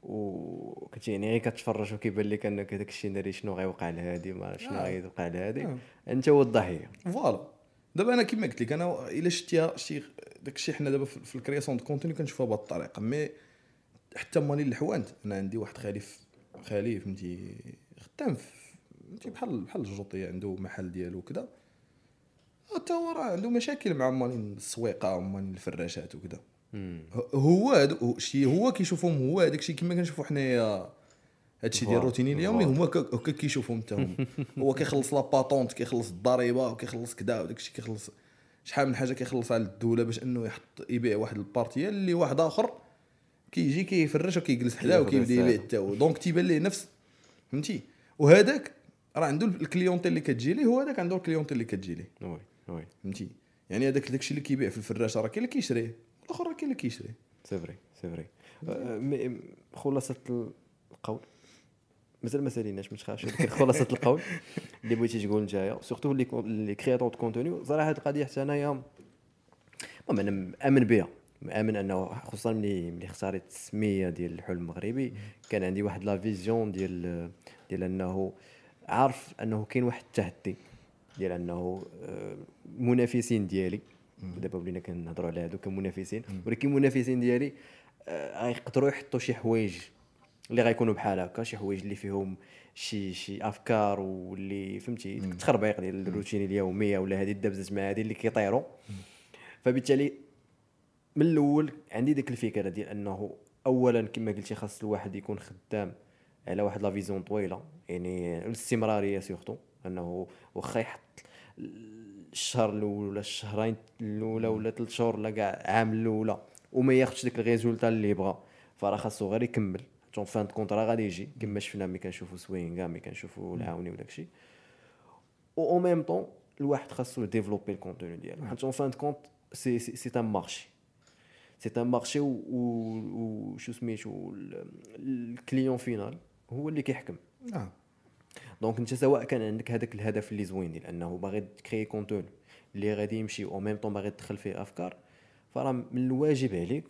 و كنتي يعني غير كتفرج وكيبان لك أنك هذاك الشيء ناري شنو غيوقع لهادي ما شنو آه. غيوقع لهادي آه. أنت هو الضحيه voilà. دابا أنا كيما قلت لك أنا إلا شتيها شتي داك الشيء حنا دابا في ال création de contenu كنشوفها بهذه الطريقة. mais حتى ماني الحوانت أنا عندي واحد خالي في خالي فهمتي خدام فهمتي بحال بحال الجوطية عنده محل ديالو وكذا حتى هو راه عنده مشاكل مع ماني السويقة وماني الفراشات وكذا هو هادو شي هو كيشوفهم هو هذاك الشيء كما كنشوفوا حنايا هادشي ديال. الروتيني اليومي هما هكا كيشوفهم حتى هما. هو كيخلص la patente كيخلص الضريبة وكيخلص كذا وداك الشيء كيخلص. شحال من حاجة كيخلص على الدولة باش إنه يحط يبيع واحد البارتيه اللي واحد آخر كيجي كيفرش وكيجلس حداه وكيبدأ. يبيع حتى هو. donc تيبان ليه نفس. فهمتي؟ وهذاك راه عنده ال clientèle اللي كتجي ليه هو هذاك عنده ال clientèle اللي كتجي ليه. oui. فهمتي؟ يعني هذاك داكشي اللي كيبيع في الفراشه راه كاين اللي كيشريه الآخر راه كاين اللي كيشريه c'est vrai c'est vrai خلاصة القول. مازال ما ساليناش ما تخافش خلاصة القول. اللي بغيتي تقول نتايا. surtout les les créateurs de contenu صراحة هاد القضية حتى أنايا المهم أنا مامن بها مامن أنه خصوصا ملي ملي اختاريت السميه ديال الحلم المغربي كان عندي واحد لا فيزيون ديال ديال أنه عارف أنه كاين واحد التحدي ديال انه آه، المنافسين ديالي. دابا ولينا كنهضروا على هادو كمنافسين. ولكن المنافسين ديالي آه، غيقدروا يحطوا شي حوايج اللي غيكونوا بحال هكا شي حوايج اللي فيهم شي شي أفكار واللي فهمتي التخربيق ديال الروتين اليومية ولا هذه الدبزه مع هذه اللي كيطيروا. فبالتالي من الأول عندي ديك الفكرة ديال أنه اولا كما قلتي خاص الواحد يكون خدام على واحد la vision طويلة يعني الاستمرارية surtout أنه واخا يحط الشهر الأول ولا الشهرين الأولى ولا ثلاث شهور ولا كاع عام الأولى وما ياخذش ديك ال résultat اللي بغا. فراه خاصو غير يكمل. en fin de compte راه غادي يجي. كما شفنا ملي كنشوفوا سوينغا ملي كنشوفوا العاوني وداك الشيء و au même temps الواحد خاصو développer ال contenu ديالو. حيت en fin de compte c'est c'est un marché c'est un marché و و- وشو سميتو ال- ال client final هو اللي كيحكم. آه. donc انت سواء كان عندك هذاك الهدف اللي زوين ديال انه باغي تكري contenu اللي غادي يمشي au même temps باغي تدخل فيه أفكار. فراه من الواجب عليك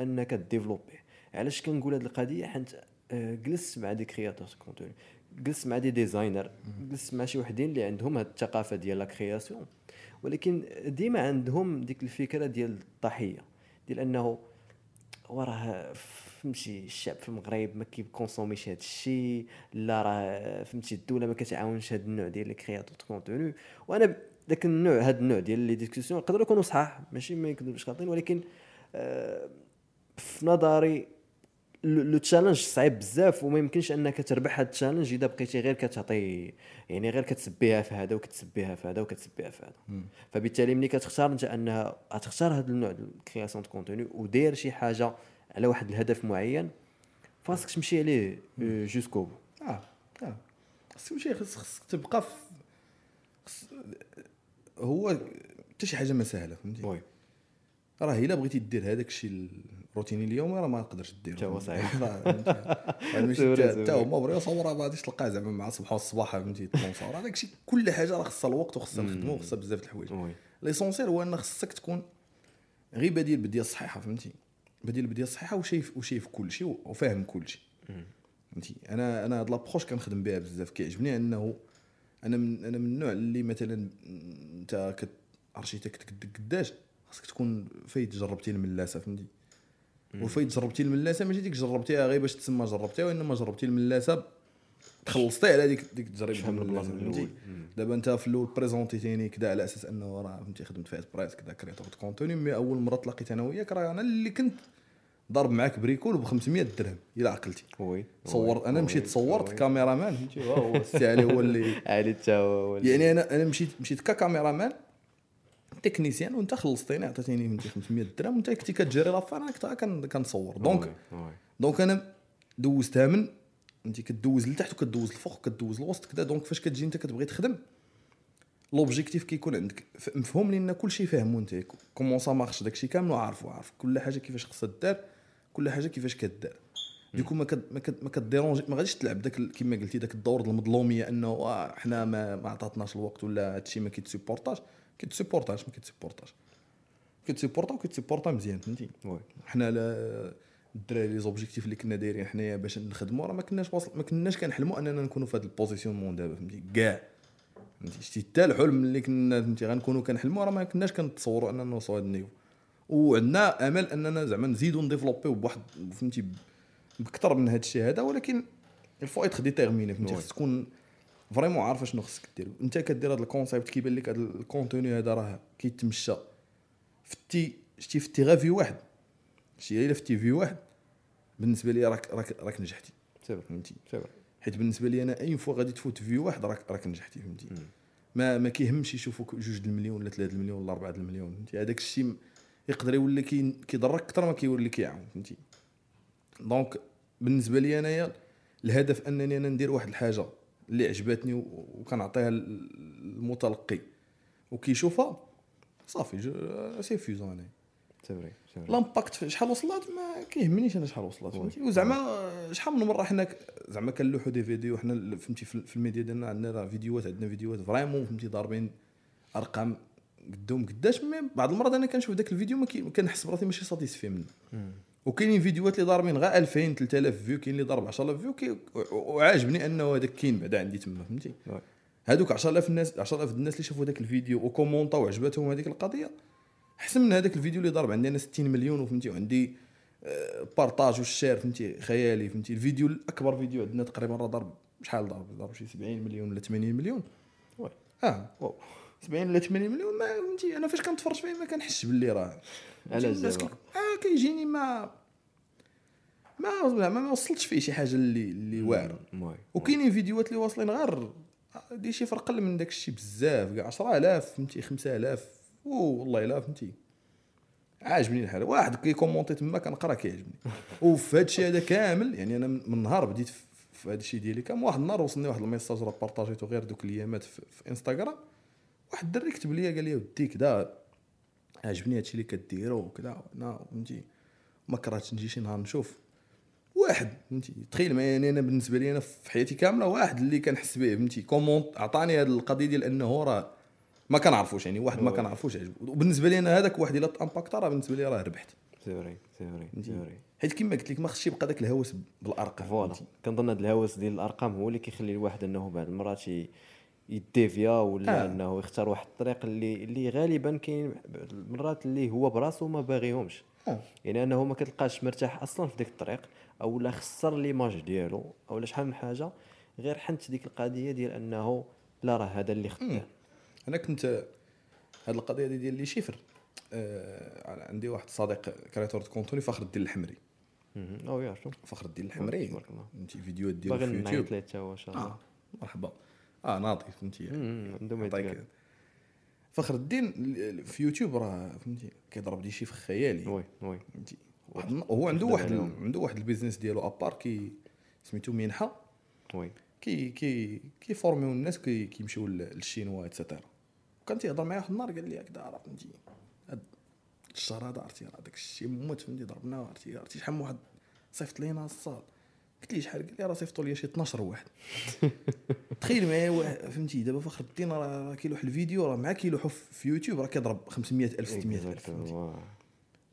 أنك développer علاش كنقول هذه القضية؟ حيت آه، جلست مع des créateurs contenu جلست مع des designers جلست مع شي وحدين اللي عندهم هذه الثقافة ديال la création. ولكن ديما عندهم ديك الفكرة ديال الضحية ديال أنه وراه فهمتي الشعب في المغرب ما كي consommي ش هذا الشيء لا راه فهمتي الدولة ما كتعاونش هذا النوع ديال les créateurs contenu وأنا ذاك النوع هذا النوع ديال les discussions يقدروا يكونوا صحاح ماشي ما يكذبوش خاطئين ولكن آه، في نظري le challenge صعيب بزاف وما يمكنش أنك تربح هذا ال challenge إذا بقيتي غير كتعطي يعني غير كتسبيها في هذا وكتسبيها في هذا وكتسبيها في هذا. فبالتالي ملي كتختار أنت أنها غتختار هذا النوع ديال ال création de contenu وداير شي حاجة على واحد الهدف معين خاصك تمشي عليه آه، jusqu'au bout آه آه. خصك تمشي خصك تبقى في خص... هو حتى شي حاجة ما سهلة فهمتي؟ oui. راه إلا بغيتي دير هذاك الشيء الروتيني اليومي راه ما تقدرش دير. حتى هو صحيح. ماشي حتى هما بغيو صوره ما غاديش تلقاه زعما مع صباح والصباح فهمتي؟ تلونسا راه داك الشيء كل حاجة راه خصها الوقت وخصها الخدمة وخصها بزاف د الحوايج. ليسونسيال هو إن خصك تكون غير بديل بدية الصحيحه فهمتي؟ بديل بديه الصحيحة وشايف وشايف كل شيء وفاهم كل شيء فهمتي؟ أنا أنا هاد لابروش كنخدم بها بزاف. كيعجبني انه أنا من أنا من النوع اللي مثلا أنت كت ارشيتكت قداش خاصك تكون فايت جربتي الملاسة فهمتي؟ وفايت جربتي الملاسة ماشي ديك جربتيها غير باش تسمى جربتيها وإنما جربتي الملاسة تخلصتي على ديك ديك التجربه من البلاصة من فهمتي. دابا انت في الأول بريزونتيتيني كذا على أساس أنه راه فهمتي خدمت في بريس كذا كريتور دو كونتوني مي أول مرة تلاقيت أنا وياك راه أنا اللي كنت ضارب معاك بريكول ب 500 درهم إلى عقلتي وي صورت أنا مشيت صورت وي. كاميرامان فهمتي هو السي علي هو اللي عادي حتى هو يعني أنا أنا مشيت مشيت ككاميرامان technicien وانت خلصتيني عطيتيني فهمتي 500 درهم وانت كنتي كتجري l'affaire أنا كنت كن- كنصور donc. donc أنا دوزتها من انت كدوز لتحت وكدوز الفوق وكدوز الوسط كذا donc فاش كتجي انت كتبغي تخدم l'objectif كيكون عندك. مفهوم لأن كل شيء فاهمو انت. comment ça marche داكشي كامل عارفو. عارف كل حاجة كيفاش خصها دار كل حاجة كيفاش كدار. dès que ما كد ما كد ما ك dérangeي ما غاديش تلعب داك كما قلتي داك الدور المظلومية انه آه حنا ما ما عطاتناش الوقت ولا هادشي ما كيت supportاش كيتسيبورتاش ما كيتسيبورتاش كيتسيبورتا وكيتسيبورتا مزيان فهمتي؟ حنا لا الدراري les objectifs اللي كنا دايرين حنايا باش نخدموا راه ما كناش واصل ما كناش كنحلموا أننا نكونوا في هذا ال positionnement دابا فهمتي؟ كاع. فهمتي؟ شتي حتى الحلم اللي كنا فهمتي؟ غنكونوا كنحلموا راه ما كناش كنتصوروا أننا نوصلوا هذا ال niveau. وعندنا أمل أننا زعما نزيدوا ن développيو بواحد فهمتي؟ بكثر من هذا الشيء هذا ولكن il faut être déterminé فهمتي؟ oui. خص تكون فريمون عارف شنو خصك دير. أنت كدير هذا الكونسيبت كيبان لك هذا الكونتوني هذا راه كيتمشى. فتي شتي فتي غير في واحد. شتي الا فتي في واحد بالنسبة لي راك راك راك نجحتي. فهمتي؟ حيت بالنسبة لي أنا أي فوا غادي تفوت في واحد راك راك نجحتي فهمتي؟ ما ما كيهمش يشوفوك جوج المليون ولا ثلاثة المليون ولا أربعة المليون فهمتي؟ هذاك الشيء يقدر يولي كي- كيضرك أكثر ما كيولي كيعاون فهمتي؟ donc بالنسبة لي أنايا الهدف أنني أنا ندير واحد الحاجة اللي عجبتني وكنعطيها للمتلقي وكيشوفها صافي c'est فيزون أنا vrai l'impact شحال وصلت ما كيهمنيش أنا شحال وصلت فهمتي؟ وزعما شحال من مرة حنا زعما كنلوحوا des vidéos حنا فهمتي في الميديا ديالنا عندنا راه فيديوهات عندنا فيديوهات vraiment فهمتي ضاربين أرقام قدام قداش mais بعض المرات أنا كنشوف داك الفيديو ما كنحس براسي ماشي satisfait منه. وكاينين فيديوهات اللي ضاربين غير 2000 3000 views كاين اللي ضارب 10000 فيو وعاجبني أنه هذاك كاين بعدا عندي تما فهمتي. هذوك 10000 الناس 10000 الناس اللي شافوا ذاك الفيديو و commentاو وعجبتهم هذيك القضية أحسن من هذاك الفيديو اللي ضرب عندي أنا 60 مليون وفهمتي وعندي آه، partage وال share فهمتي خيالي فهمتي. الفيديو الأكبر فيديو عندنا تقريبا راه ضرب شحال ضرب؟ ضرب شي 70 مليون ولا 80 مليون. oui. آه waouh. 70 ولا 80 مليون ما فهمتي أنا فاش كنتفرج فيه ما كنحسش باللي راه. الناس زعما؟ آه كيجيني ما ما زعما ما وصلتش فيه شي حاجة اللي اللي واعرة. وكاينين فيديوهات اللي واصلين غير دي شي فرق من داك الشيء بزاف كاع 10000 فهمتي 5000 والله الا فهمتي؟ عاجبني الحال واحد كي commentي تما كنقرا كيعجبني. وفي هذا الشيء هذا كامل يعني أنا من نهار بديت في- هذا الشيء ديالي كامل واحد النهار وصلني واحد ال message راه partageيتو غير دوك الأيامات في, في انستغرام واحد الدري كتب لي قال لي ودي كذا عجبني هادشي اللي كديرو وكذا أنا فهمتي؟ ما كرهتش نجي شي نهار نشوف. واحد فهمتي؟ تخيل ما يعني أنا بالنسبة لي أنا في حياتي كاملة واحد اللي كنحس به فهمتي؟ commentaire عطاني هذه القضية ديال أنه راه ما كنعرفوش يعني واحد ما. كنعرفوش عجبو وبالنسبة لي أنا هذاك واحد إلا impact راه بالنسبة لي راه ربحت c'est vrai c'est vrai c'est vrai حيت كما قلت لك ما خصش يبقى داك الهوس بالأرقام voilà؟ كنظن هذا الهوس ديال الأرقام هو اللي كيخلي الواحد إنه بعض المرات ي- ي dévieا ولا آه. إنه يختار واحد الطريق اللي اللي غالبا كاين المرات اللي هو براسو ما باغيهمش آه. يعني أنه ما كتلقاش مرتاح أصلا في ديك الطريق أو لا خسر l'image ديالو أو لا شحال من حاجة غير حيت ديك القضية ديال أنه لا راه هذا اللي خدام أنا كنت هذه القضية دي ديال les chiffres. آه عندي واحد الصديق créateur de contenu فخر الدين الحمري. أو يا شو فخر الدين الحمري. فهمتي فيديوهات ديالو باغي في نعيط يوتيوب ليه حتى هو إن شاء الله. آه مرحبا. آه ناضي فهمتي. مم، عنده ما نعطيك. يتقال. فخر الدين ال- في يوتيوب راه فهمتي كيضرب des chiffres خيالي. oui oui. فهمتي. هو عنده واحد. عنده واحد ال business ديالو à part كي سميتو منحه oui. كي كي كيفورميو الناس كي كيمشيو لل- للشينوا et cetera وكان تيهضر معايا واحد النهار قال لي هكذا راه فهمتي هاد الشهر هذا عرفتي راه داك الشيء موت فهمتي ضربنا عرفتي عرفتي شحال من واحد صيفط لينا الصال. قلت ليه شحال؟ قال لي راه صيفطوا لي شي 12 واحد. تخيل معايا واحد فهمتي دابا فخر الدين راه كيلوح الفيديو راه مع كيلوحو في يوتيوب راه كيضرب 500 ألف 600 ألف.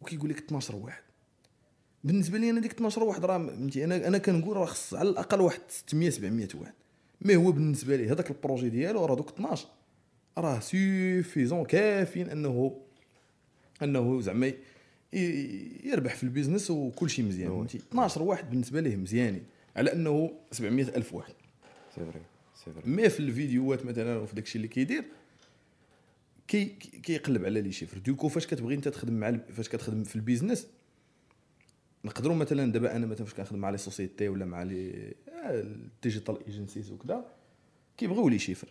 وكيقول لك 12 واحد. بالنسبة لي أنا ديك 12 واحد راه فهمتي أنا أنا كنقول راه خص على الأقل واحد 600 700 واحد. mais هو بالنسبة لي هذاك ال projet ديالو راه دوك 12 راه suffisant كافيين انه أنه زعما يربح في ال business وكل شيء مزيان فهمتي؟ 12 واحد بالنسبة ليه مزيانين على أنه 700 ألف واحد. c'est vrai c'est vrai mais في الفيديوهات مثلا وفي داكشي اللي كيدير كي كي- كيقلب على les chiffres. donc فاش كتبغي أنت تخدم مع فاش كتخدم في ال business نقدروا مثلا دابا أنا مثلا فاش كنخدم مع les sociétés ولا مع لي ال digital agencies وكذا كيبغيو les chiffres.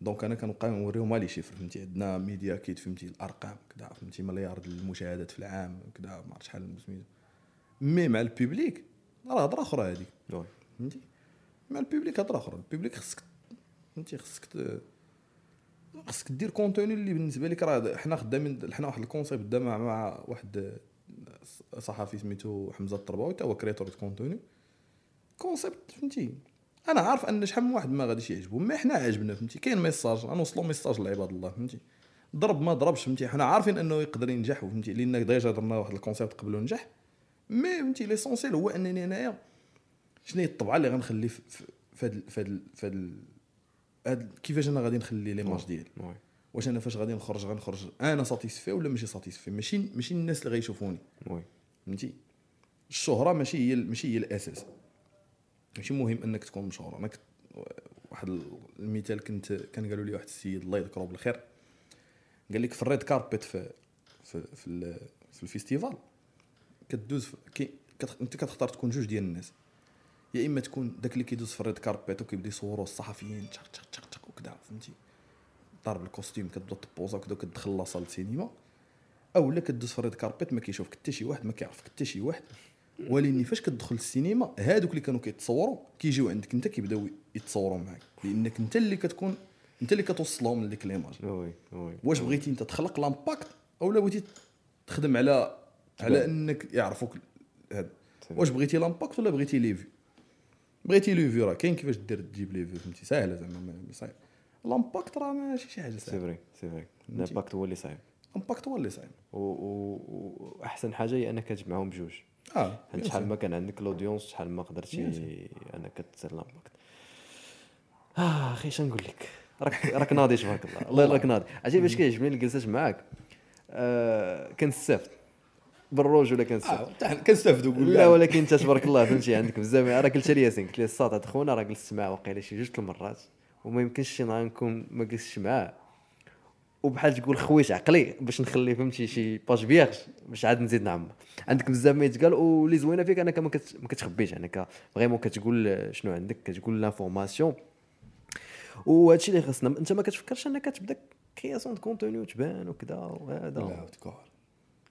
donc أنا كنبقى نوريهم les chiffres فهمتي؟ عندنا media kit فهمتي؟ الارقام كذا فهمتي؟ مليار ديال المشاهدات في العام كذا ما عرفت شحال سميتو. mais مع ال public راه هضرة أخرى هذيك فهمتي؟ مع ال public هضرة أخرى. ال public خصك فهمتي؟ خصك خصك دير contenu اللي بالنسبة لك راه حنا خدامين حنا واحد ال concept دا مع, واحد صحفي سميتو حمزة الطرباوي حتى هو créateur contenu concept فهمتي؟ أنا عارف أن شحال من واحد ما غاديش يعجبو mais حنا عجبنا فهمتي؟ كاين message غنوصلوا message لعباد الله فهمتي؟ ضرب ما ضربش فهمتي؟ حنا عارفين أنه يقدر ينجح فهمتي؟ لأن déjà درنا واحد ال concept قبل ونجح mais فهمتي؟ l'essentiel هو أنني أنايا شنو هي الطبعة اللي غنخلي في هاد في هاد كيفاش أنا غادي نخلي l'image ديالي؟ oui واش أنا فاش غادي نخرج غنخرج أنا satisfait ولا ماشي satisfait ماشي ماشي الناس اللي غيشوفوني فهمتي؟ الشهرة ماشي هي ماشي هي الأساس. ماشي مهم إنك تكون مشهور. أنا كنت واحد المثال كنت كان قالوا لي واحد السيد الله يذكره بالخير قال لك في ال red carpet في في في, في ال festival كدوز كي أنت كتختار تكون جوج ديال الناس. يا إما تكون داك اللي كيدوز في ال red carpet وكيبدا يصوروا الصحفيين تشق تشق تشق تشق وكذا فهمتي؟ ضارب ال costume كتبدا تبوزا وكذا وكتدخل la salle السينما اولا كدوز في ال red carpet ما كيشوفك حتى شي واحد ما كيعرفك حتى شي واحد. ولكن فاش كتدخل السينما هادوك اللي كانوا كيتصوروا كيجيو عندك انت كيبداو يتصوروا معاك. لأنك انت اللي كتكون انت اللي كتوصلهم لديك l'image oui oui واش بغيتي انت تخلق l'impact أو لا بغيتي تخدم على على إنك يعرفوك هاد. واش بغيتي l'impact ولا بغيتي les vues؟ بغيتي les vues راه كاين كيفاش دير تجيب les vues فهمتي؟ ساهلة زعما ما- ما صعيب. l'impact راه ماشي شي حاجة c'est ساهلة. vrai c'est vrai l'impact هو اللي صعيب. l'impact هو اللي صعيب. واحسن حاجة هي أنك تجمعهم بجوج. آه حيت شحال ما كان عندك l'audience شحال ما قدرتي انك تسير l'impact آه أخي شنو نقول لك؟ راك راك ناضي تبارك الله. الله يراك ناضي. عرفتي باش كيعجبني الجلسات معاك. آه كنستافد بالروج ولا كنستافد تاع- كنستافدوا قول لا كاع. ولكن انت تبارك الله فهمتي عندك بزاف. راه قلت لي ياسين قلت لي الصاد هاد خونا راه جلست معاه واقيلا شي جوج المرات وما يمكنش شي نهار نكون ما جلستش معاه. وبحال تقول خويش عقلي باش نخلي فهمتي شي page vierge باش عاد نزيد نعمر. عندك بزاف ما يتقال واللي زوينة فيك أنك ما كت- ما كتخبيش أنك vraiment كتقول شنو عندك كتقول l'information وهادشي اللي خصنا أنت ما كتفكرش أنك تبدا création de contenu وتبان وكذا وهذا؟ لا تكار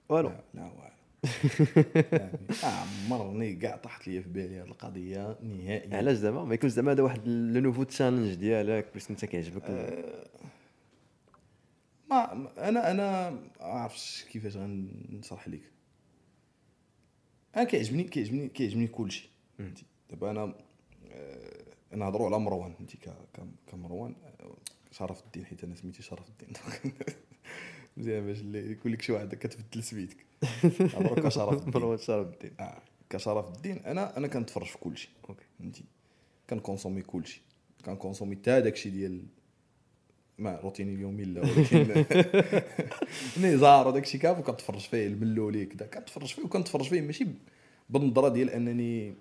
والو. لا لا والو. عمرني كاع طاحت لي في بالي هذه القضية نهائيا. علاش زعما ما يكونش زعما هذا واحد لو نوفو تشالنج ديالك باش أنت كيعجبك ما أنا أنا ما عرفتش كيفاش غنشرح لك أنا كيعجبني كيعجبني كيعجبني كلشي. فهمتي؟ دابا أنا آه، نهضروا على مروان. فهمتي؟ ك- ك- كمروان آه، شرف الدين حيت أنا سميتي شرف الدين. مزيان باش اللي يقول لك شي واحد كتبدل سميتك. نهضروا كشرف الدين. مروان شرف الدين. آه، كشرف الدين. أنا أنا كنتفرج في كلشي. OK. فهمتي؟ كنكونسومي كلشي. كنكونسومي حتى داكشي ديال ما روتيني اليومي لا ولكن نزار وداكشي كامل كنتفرج فيه الملولي كذا. كنتفرج فيه وكنتفرج فيه ماشي بالنظرة ديال أنني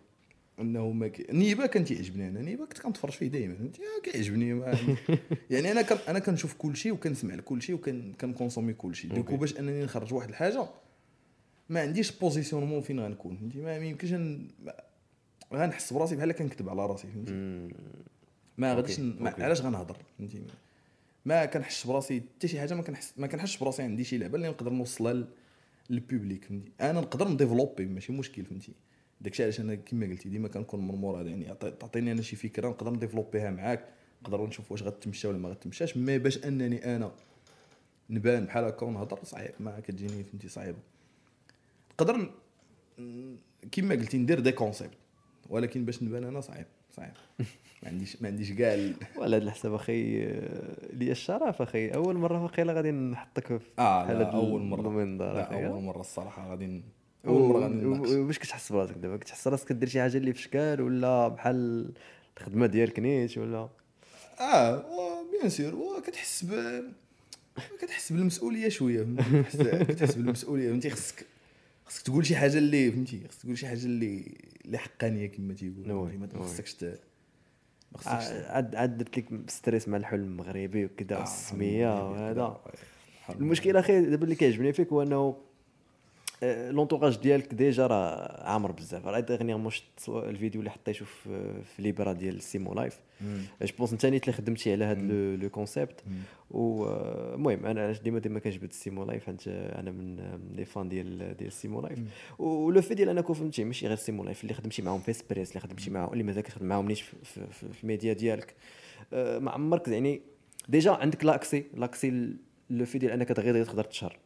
أنه ما كي... نيبه كان تيعجبني أنا نيبه كنت كنتفرج فيه دائما فهمتي كيعجبني. يعني أنا كن... أنا كنشوف كلشي وكنسمع لكلشي وكن كنكونسومي كلشي donc باش أنني نخرج واحد الحاجة ما عنديش positionnement فين غنكون. فهمتي؟ ما يمكنش ن... ما- غنحس براسي بحال كنكذب على راسي فهمتي؟ ما غاديش. علاش غنهضر؟ فهمتي؟ ما كنحسش براسي حتى شي حاجة ما كنحس ما كنحسش براسي عندي شي لعبة اللي نقدر نوصلها لل- لل public فهمتي؟ أنا نقدر نديفلوبي ماشي مشكل فهمتي؟ داكشي علاش أنا كما قلتي ديما كنكون من مور هذا يعني عطي- تعطيني أنا شي فكرة نقدر نديفلوبيها معاك نقدر نشوف واش غتمشى ولا ما غتمشاش mais باش أنني أنا نبان بحال هكا ونهضر صعيب ما كتجيني فهمتي؟ صعيبه نقدر كما قلتي ندير des concepts ولكن باش نبان أنا صعيب صعيب. ما عنديش ما عنديش كاع وعلى هذا الحساب أخي لي الشرف أخي. أول مرة واقيلا غادي نحطك في آه لا أول مرة. لا. أول مرة الصراحة غادي أول مرة غادي نناقش واش كتحس براسك دابا كتحس راسك كدير شي حاجة اللي في شكال ولا بحال الخدمة ديالك نيت ولا؟ آه bien sûr وكتحس ب كتحس بالمسؤولية شوية؟ كتحس كتحس بالمسؤولية فهمتي؟ خصك خصك تقول شي حاجة اللي فهمتي خصك تقول شي حاجة اللي اللي حقانية كما تيقولوا فهمتي؟ ما. خصكش ما خصكش درت لك stress مع الحلم المغربي وكذا آه، والسميه المغربي وهذا وكذا. المشكل أخي دابا اللي كيعجبني فيك هو أنه آه، l'entourage ديالك déjà راه عامر بزاف. راه dernièrement شفت الفيديو اللي حطيته في في les bras ديال Simo Life. je pense انت اللي خدمتي على هذا le concept والمهم أنا علاش ديما ديما كنجبد Simo Life حيت أنا من les fans ديال ديال Simo Life. ولو في ديال انكم فهمتي ماشي غير Simo Life اللي خدمتي معاهم في Hespress اللي خدمتي معاهم اللي مازال كتخدم معاهم نيش في, في, في, في الميديا ديالك. آه، ما عمرك يعني déjà عندك l'accès l'accès le fait ديال أنك دغيا تقدر تشهر.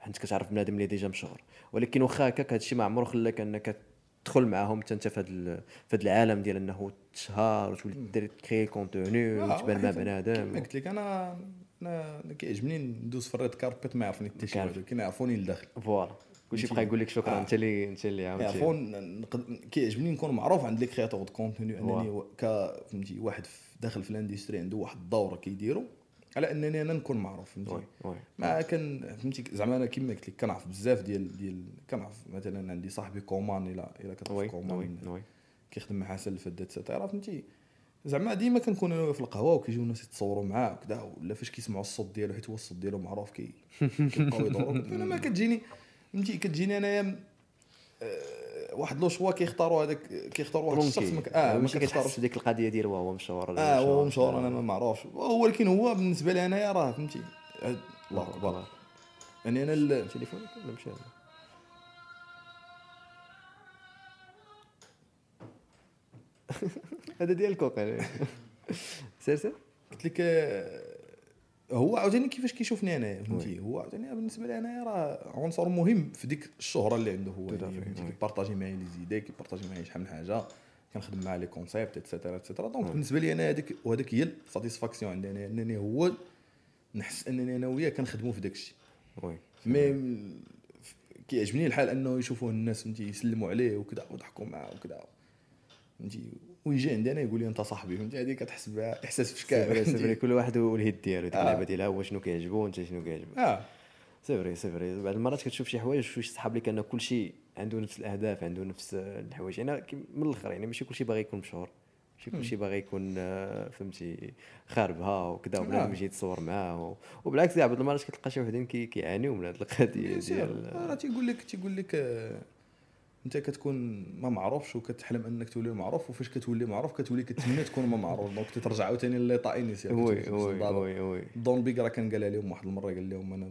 حيت كتعرف بنادم اللي ديجا مشهور. ولكن واخا هكاك هادشي ما عمره خلاك أنك تدخل معاهم حتى أنت في هذا في هذا العالم ديال أنه تشهر وتولي دير تكري contenu آه، وتبان مع بنادم. قلت لك أنا أنا كيعجبني ندوز في ال red carpet ما يعرفني حتى شي. واحد كيعرفوني لداخل. voilà. كلشي بقى يقول لك شكرا آه. أنت اللي أنت اللي عاونتي كيعجبني نكون معروف عند les créateurs de contenu أنني فهمتي واحد في- داخل في ال industry عنده واحد الدورة كيديرو. على أنني أنا نكون معروف فهمتي؟ ما كان فهمتي؟ زعما أنا كيما قلت لك كنعرف بزاف ديال ديال كنعرف مثلا عندي صاحبي كومان إلى إلى كتعرف كومان كيخدم مع حسن الفداد et cetera فهمتي؟ زعما ديما كنكون أنا في القهوة وكيجيو الناس يتصوروا معاه وكذا ولا فاش كيسمعوا الصوت ديالو حيت هو الصوت ديالو معروف كي كيبقاو يدوروا. أنا ما كتجيني فهمتي؟ كتجيني أنايا آه، واحد le choix كيختاروا هذاك كيختاروا واحد الشخص ما ك- آه ما ماشي كتحس بديك القضية ديال هو مشهور آه هو مشهور أنا ما معروفش ولكن هو بالنسبة لي أنايا راه فهمتي؟ آه، الله أكبر. يعني أنا ال- تليفونك ولا مشى هذا ديال الكوكا. سير سير. قلت لك آه، هو عاوتاني كيفاش كيشوفني انايا فهمتي؟ هو عاوتاني بالنسبة لي أنايا راه عنصر مهم في ديك الشهرة اللي عنده هو. يعني. كيبارطاجي معايا les idées كيبارطاجي معايا شحال من حاجة كنخدم معاه les concepts et cetera et cetera donc بالنسبة لي أنا هذيك وهذيك هي ال satisfaction عندي أنا أنني هو نحس أنني أنا وياه كنخدموا في داك الشيء oui mais كيعجبني الحال أنه يشوفوه الناس فهمتي يسلموا عليه وكذا ويضحكوا معاه وكذا. فهمتي؟ ويجي عندي أنا يقول لي أنت صاحبي فهمتي هذه كتحس بها إحساس في c'est vrai شكال c'est vrai. كل واحد وال head ديالو ديك آه. اللعبه ديالها هو شنو كيعجبو وأنت شنو كيعجبك. آه. c'est vrai c'est vrai. بعض المرات كتشوف شي حوايج شي صحاب لك ان كل شيء عنده نفس الأهداف عنده نفس الحوايج. أنا من الأخر يعني ماشي كل شيء باغي يكون مشهور. ماشي كل شيء باغي يكون آه، فهمتي خاربها وكذا آه. يجي يتصور معاه وبالعكس بعض المرات كتلقى شي وحدين كي- كيعانيو من هذه القضية ديال راه تيقول لك تيقول لك آه، انت كتكون ما معروفش وكتحلم انك تولي معروف وفاش كتولي معروف كتولي كتمنى تكون ما معروف. donc تترجع عاوتاني l'état initial oui oui oui oui. Don Bigg راه كان قالها لهم واحد المرة قال لهم أنا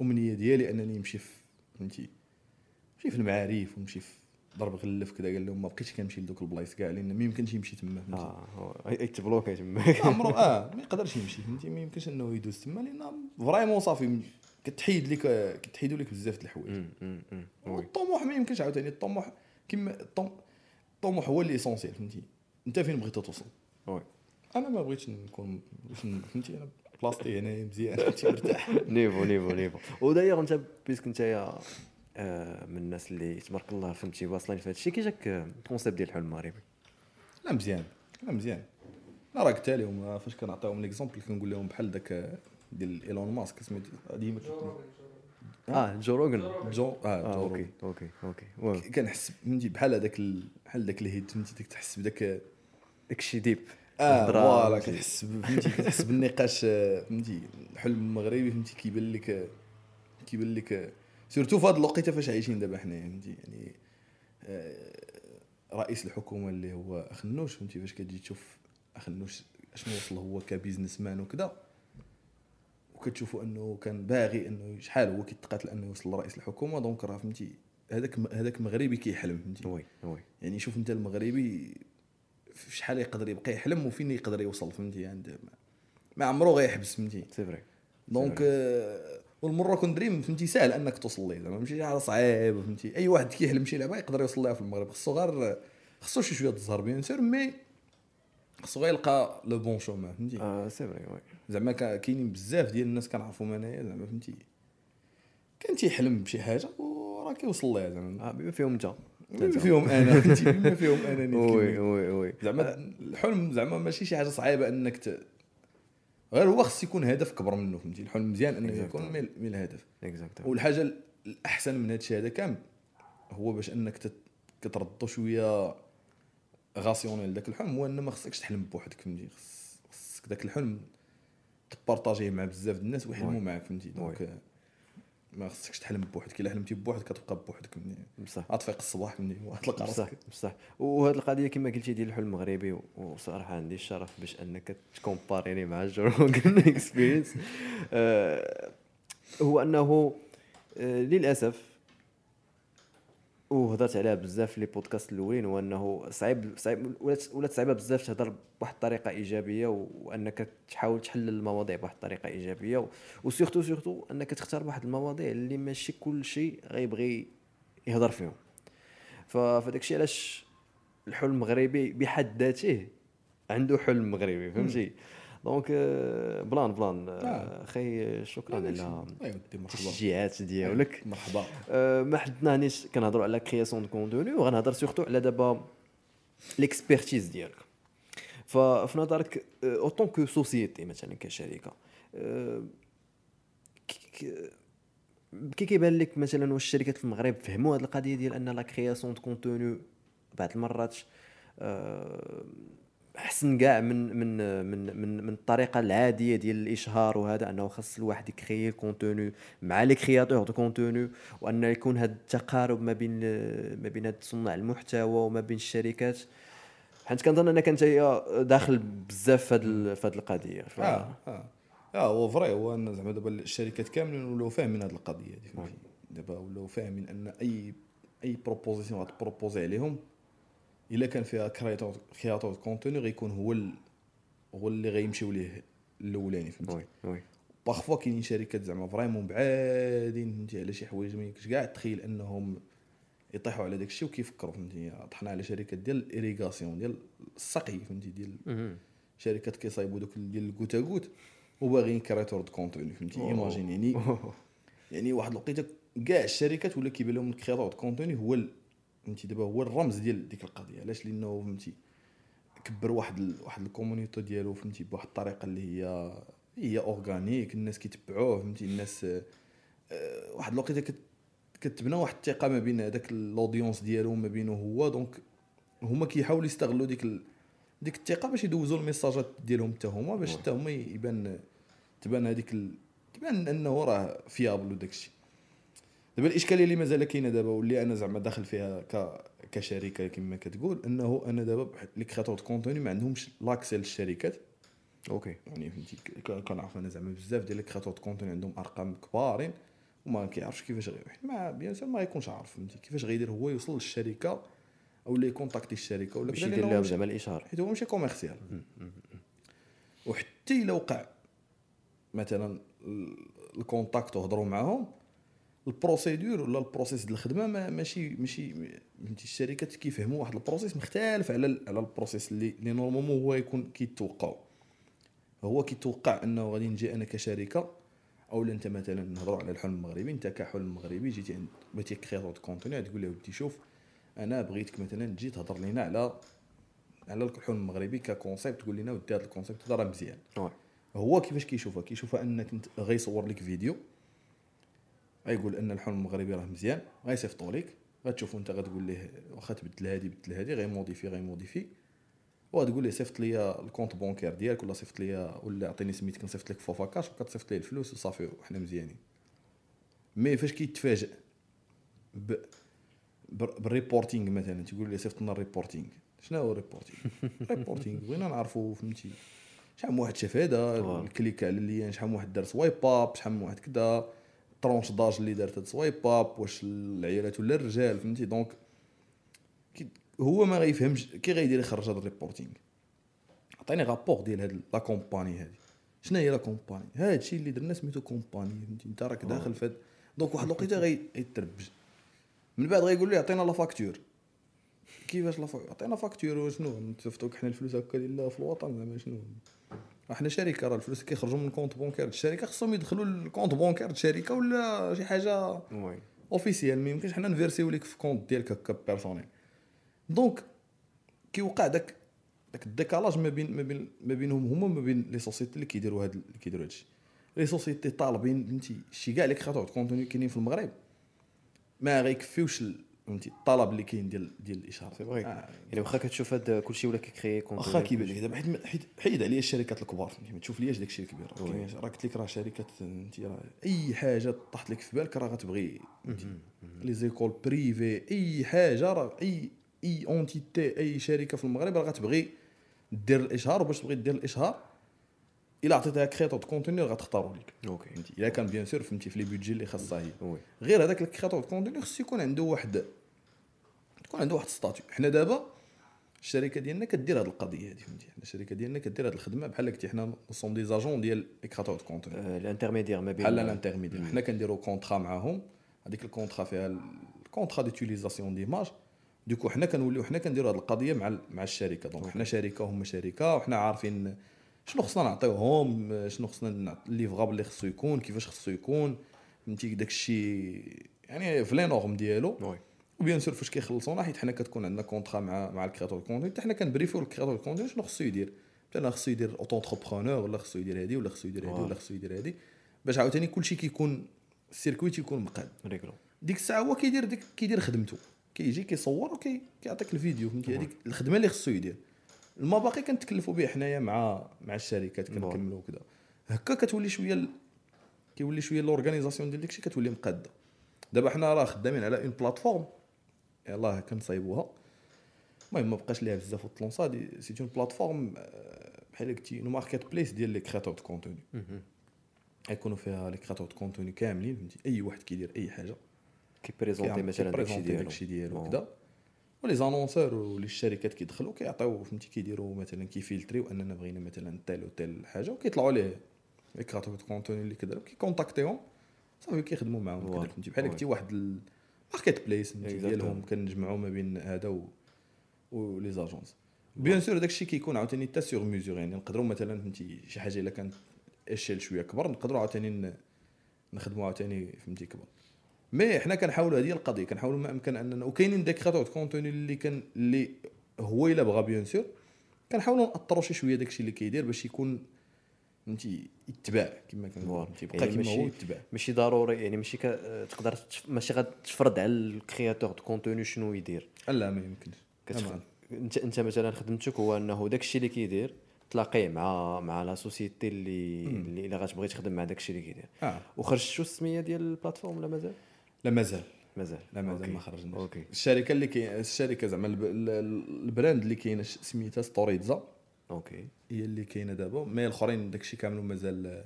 الامنيه ديالي أنني نمشي فهمتي؟ نمشي في المعارف ونمشي في درب غلف كذا. قال لهم ما بقيتش كنمشي لذوك البلايص كاع لأن ما يمكنش يمشي تما فهمتي؟ آه هو يتبلوكي تما عمرو آه ما يقدرش يمشي فهمتي؟ ما يمكنش أنه يدوز تما لأن vraiment صافي. كتحيد لك كتحيدوا لك بزاف د الحوايج. والطموح ما يمكنش عاوتاني. الطموح الطم- الطموح هو اللي essentiel فهمتي؟ انت فين بغيتي توصل؟ oui. أنا ما بغيتش نكون فهمتي؟ أنا بلاصتي هنا مزيان فهمتي؟ مرتاح. niveau niveau niveau. ودايوغ انت puisque انت يا آه، من الناس اللي تبارك الله فهمتي واصلين في هذا الشيء كي جاك ال concept ديال الحلم المغربي لا مزيان لا مزيان. لا راه قلت لهم فاش كنعطيهم l'exemple كنقول لهم بحال داك ديال إيلون ماسك سميتو ديما آه Joe Rogan. Joe آه, آه جو okay okay okay. كنحس فهمتي بحال هذاك ال- بحال داك ال head فهمتي؟ ديك تحس بداك داك الشيء deep. آه voilà. كتحس فهمتي؟ كتحس بالنقاش آه، فهمتي؟ الحلم المغربي فهمتي؟ كيبان لك آه، كيبان لك آه، surtout في هذه الوقيتة فاش عايشين دابا حنايا فهمتي؟ يعني آه، رئيس الحكومة اللي هو أخنوش فهمتي؟ فاش كتجي تشوف أخنوش اشنو وصل هو ك businessman وكذا وكتشوفوا أنه كان باغي أنه شحال هو كيتقاتل أنه يوصل لرئيس الحكومة donc راه فهمتي هذاك هذاك مغربي كيحلم فهمتي؟ oui oui. يعني شوف أنت المغربي في شحال يقدر يبقى يحلم وفين يقدر يوصل فهمتي؟ عند ما- ما عمره غيحبس فهمتي؟ c'est vrai donc آه، والمرة grand rêve فهمتي؟ سهل أنك توصل ليه زعما ماشي حاجة صعيب فهمتي؟ أي واحد كيحلم شي لعبة يقدر يوصل لها في المغرب. خصو غير خصو شي شوية تزهر bien sûr mais خصو يلقى le bon chemin فهمتي؟ آه c'est vrai oui زعما كا- كاينين بزاف ديال الناس كنعرفهم انايا زعما فهمتي؟ كان تيحلم بشي حاجة وراه كيوصل لها زعما. آه بما فيهم انت. بما فيهم أنا فهمتي؟ بما فيهم أنا oui oui oui. زعما الحلم زعما ماشي شي حاجة صعيبة أنك ت... غير هو خص يكون هدف كبر منه فهمتي؟ الحلم مزيان أنه يكون من الهدف والحاجة الأحسن من هذا الشيء هذا كامل هو باش أنك تت... كتردو شوية rationnel داك الحلم هو ان ما خصكش تحلم بوحدك فهمتي خص- خصك داك الحلم تبارطاجيه مع بزاف د الناس ويحلموا oui. معاك فهمتي donc ما خصكش تحلم بوحدك الا حلمتي بوحدك كتبقى بوحدك فهمتي بصح غتفيق الصباح فهمتي وغتلقى راسك بصح وهذه القضية كما قلتي ديال الحلم المغربي وصراحه عندي الشرف باش انك ت comparer ني مع Joe Rogan Experience هو انه للاسف وهضرت عليها بزاف في les podcasts الأولين هو انه صعيب صعيب ولات صعيبة بزاف تهضر بواحد الطريقة إيجابية وأنك تحاول تحلل المواضيع بواحد الطريقة إيجابية و surtout surtout أنك تختار واحد المواضيع اللي ماشي كل شيء غيبغي يهضر فيهم. فداك الشيء علاش الحلم المغربي بحد ذاته عنده حلم مغربي فهمتي؟ donc آه، plein plein. آه، آه. أخي شكرا على مرحبا. التشجيعات ديالك. مرحبا. آه، ما حدنا هنيش كنهضروا على création de contenu وغنهضر surtout على دابا l'expertise ديالك. ففي نظرك en tant que société مثلا كشركة. كي كيبان لك مثلا واش الشركات في المغرب فهموا هذه القضية ديال أن la création de contenu بعض المرات أحسن كاع من من من من من الطريقة العادية ديال الإشهار وهذا أنه خاص الواحد يكري ال contenu مع les créateurs de contenu وان يكون هذا التقارب ما بين ما بين هاد صناع المحتوى وما بين الشركات. حيت كنظن أنك أنت داخل بزاف في هاد في هاد القضية. ف... آه آه. آه هو vrai هو أن زعما دابا الشركات كاملين ولاو فاهمين هذه القضية دابا ولاو فاهمين أن اي أي proposition غت proposer عليهم إلا كان فيها créateur créateur contenu غيكون هو ال... هو اللي غيمشيو ليه الأولاني فهمتي oui oui. parfois كاينين شركات زعما vraiment بعادين فهمتي؟ على شي حوايج ما يمكنش كاع تخيل أنهم يطيحوا على داك الشيء وكيفكروا فهمتي؟ طحنا على شركات ديال ال irrigation ديال السقي فهمتي؟ ديال. شركات كيصايبوا دوك ديال ال goutte à goutte وباغيين créateur de contenu فهمتي؟ imagine يعني يعني واحد الوقيتة كاع الشركات ولا كيبان لهم ال créateur de contenu هو فهمتي؟ دابا هو الرمز ديال ديك القضية. علاش؟ لأنه فهمتي كبر واحد ال... واحد ال community ديالو فهمتي بواحد الطريقة اللي هي هي organique الناس كيتبعوه فهمتي الناس آه، واحد الوقيتة كت... كتبنى واحد الثقة ما بين هذاك ال audience ديالو ما بينه هو. donc هما كيحاولوا يستغلوا ديك ال... ديك الثقة باش يدوزوا ال message ات ديالهم حتى هما باش حتى هما يبان تبان هذيك ال... تبان أنه راه fiable وداك الشيء دابا الإشكالية اللي مازال كاينة دابا واللي أنا زعما داخل فيها ك كشركة كما كتقول إنه أنا دابا بحال les créateurs de contenu ما عندهمش l'accès للشركات. OK. يعني فهمتي؟ كنعرف أنا زعما بزاف ديال les créateurs de contenu عندهم أرقام كبارين وما كيعرفش كيفاش mais bien sûr ما يكونش عارف فهمتي؟ كيفاش غيدير هو يوصل للشركة أو اللي ي contacter الشركة ولا باش يدير لهم زعما الاشهار حيت هو ماشي commercial. وحتى إلا وقع مثلا ال- ال contact وهضروا معاهم ال procédure ولا ال process ديال الخدمة ما ماشي ماشي فهمتي الشركات كيفهموا واحد ال process مختلف على على ال process اللي اللي normalement هو يكون كيتوقعوا هو كيتوقع أنه غادي نجي أنا كشركة أو أنت مثلا نهضروا على الحلم المغربي أنت كحلم مغربي جيتي عند بغيتي créateur de contenu تقول له ودي شوف أنا بغيتك مثلا تجي تهضر لينا على على الحلم المغربي ك concept تقول لنا ودي هذا ال concept هذا راه مزيان. هو كيفاش كيشوفها؟ كيشوفها أنك أنت غيصور لك فيديو غيقول أن الحلم المغربي راه مزيان غيصيفطوا لك غتشوفوا أنت غتقول ليه واخا تبدل هادي بدل هادي غي modifier غي modifier وغتقول ليه صيفط لي ال compte bancaire ديالك ولا صيفط لي ولا عطيني سميتك نصيفط لك Wafacash وكتصيفط ليه الفلوس وصافي وحنا مزيانين. mais فاش كيتفاجئ ب بال reporting مثلا تقول لي صيفط لنا ال reporting. شنو هو ال reporting؟ ال reporting بغينا نعرفوا فهمتي. شحال من واحد شاف هذا. ال clic على ال lien شحال من واحد دار swipe up شحال من واحد كذا tranche d'âge اللي دارت هاد اب واش العيالات ولا الرجال فهمتي؟ donc هو ما غيفهمش كي غيدير يخرج هذا ال reporting عطيني rapport ديال هاد la campagne هادي. شنو هي la campagne هاد الشيء اللي درنا سميتو campagne فهمتي؟ انت راك داخل في هاد donc واحد الوقيته غي- غيتربك. من بعد غيقول لي عطينا la facture كيفاش la facture عطينا facture وشنو؟ نصيفطو لك حنا الفلوس هكا لله في الوطن زعما شنو؟ إحنا شركة راه الفلوس كيخرجوا من ال compte bancaire الشركة خصهم يدخلوا ال compte bancaire الشركة ولا شي حاجة oui. officiel ما يمكنش حنا ن verser و لك في compte ديالك هكا personnel donc كيوقع داك داك ال décalage ما بين ما بين ما بينهم هما ما بين les sociétés اللي كيديروا هاد اللي كيديروا هادشي. les sociétés طالبين فهمتي شي كاع les créateurs de contenu كاينين في المغرب. ما غيكفيوش فهمتي؟ الطلب اللي كاين ديال ديال الاشهار c'est vrai آه، يعني واخا كتشوف هذا كلشي ولا كيكري واخا كيبان لك دابا حيت حيت حيد عليا الشركات الكبار فهمتي؟ ما تشوف لياش داك الشيء الكبير راه قلت لك راه شركات انت راه أي حاجة طاحت لك في بالك راه غتبغي les écoles privées أي حاجة راه اي أي entité أي شركة في المغرب راه غتبغي دير الإشهار وباش تبغي دير الإشهار les créateurs de contenu غتختاروا لك. OK. فهمتي؟ إلا كان bien sûr فهمتي في les budgets اللي خاصها هي. غير هذاك de contenu خصو يكون عنده واحد تكون عنده واحد statut حنا دابا الشركة ديالنا كدير هذه القضية هذه فهمتي؟ حنا الشركة ديالنا كدير هذه الخدمة. بحال قلتي حنا sont des agents ديال les créateurs de contenu آه، ال intermédiaire ما بين بحال ال intermédiaire حنا كنديروا contrat معاهم. هذيك ال contrat فيها ال contrat d'utilisation d'image donc حنا كنوليو حنا كنديروا هذه القضية مع مع الشركة. donc حنا شركة وهما شركة وحنا عارفين شنو خصنا نعطيوهم؟ شنو خصنا ال livrable اللي خصو يكون كيفاش خصو يكون فهمتي؟ داك الشيء يعني في les normes ديالو. oui و bien sûr فاش كيخلصونا حيت حنا كتكون عندنا contrat مع مع ال créateur de contenu حتى حنا كنبريفيو ال créateur de contenu شنو خصو يدير؟ مثلا خصو يدير auto-entrepreneur ولا خصو يدير هادي ولا خصو يدير هادي ولا خصو يدير هادي. باش عاوتاني كلشي كيكون ال circuit تيكون مقاد. ديك الساعة هو كيدير ديك كيدير خدمته. كيجي كيصور وكي كيعطيك الفيديو فهمتي؟ هذيك الخدمة اللي خصو يدير. الما باقي كنتكلفوا به حنايا مع مع الشركات كنكملوا وكذا هكا كتولي شوية ال... كيولي شوية l'organisation ديال داكشي كتولي مقادة. دابا حنا راه خدامين على une plateforme يلاه كنصايبوها. المهم ما بقاش ليها بزاف d'ici une plateforme بحال قلتي une marketplace ديال les créateurs de contenu يكونوا فيها les créateurs de contenu كاملين فهمتي؟ أي واحد كيدير أي حاجة. كيبريزونتي مثلا داكشي ديالو. داكشي ديالو bon. و les annonceurs ولي الشركات كيدخلوا كيعطيو فهمتي كيديروا مثلا كيفلتريو أننا بغينا مثلا tel و telle حاجة وكيطلعوا ليه les créateurs de contenu اللي كيديروا كيكونتاكتيهم صافي كيخدموا معاهم فهمتي بحال. قلتي واحد ال marketplace. ديالهم كنجمعوا ما بين هذا و و les agences bien sûr داك الشيء كيكون عاوتاني تا sur mesure يعني نقدروا مثلا فهمتي شي حاجة إلا كانت échelle شوية كبر نقدروا عاوتاني نخدموا عاوتاني فهمتي كبر mais حنا كنحاولوا هذه القضية كنحاولوا ما أمكن أننا وكاينين داك créateur contenu اللي كان اللي هو إلا بغى bien sûr كنحاولوا ناثروا شي شوية داك الشيء اللي كيدير باش يكون فهمتي يتباع كما كنقول voilà. فهمتي يبقى يعني كما هو يتباع ماشي ضروري يعني ماشي. تقدر. ماشي غتفرض على ال créateur de contenu شنو يدير لا ما يمكنش انت أنت مثلا خدمتك هو أنه داك الشيء اللي كيدير تلاقيه مع مع la société اللي اللي الا غتبغي تخدم مع داك الشيء اللي كيدير آه وخرجت شو السمية ديال ال plateforme ولا مازال لا مازال. مازال. لا مازال okay. ما خرجناش. okay. الشركة اللي كاين الشركة زعما الب- ال- ال- ال brand اللي كاينة ش- سميتها ستوريتزا okay. هي اللي كاينة دابا. mais الأخرين داكشي كامل مازال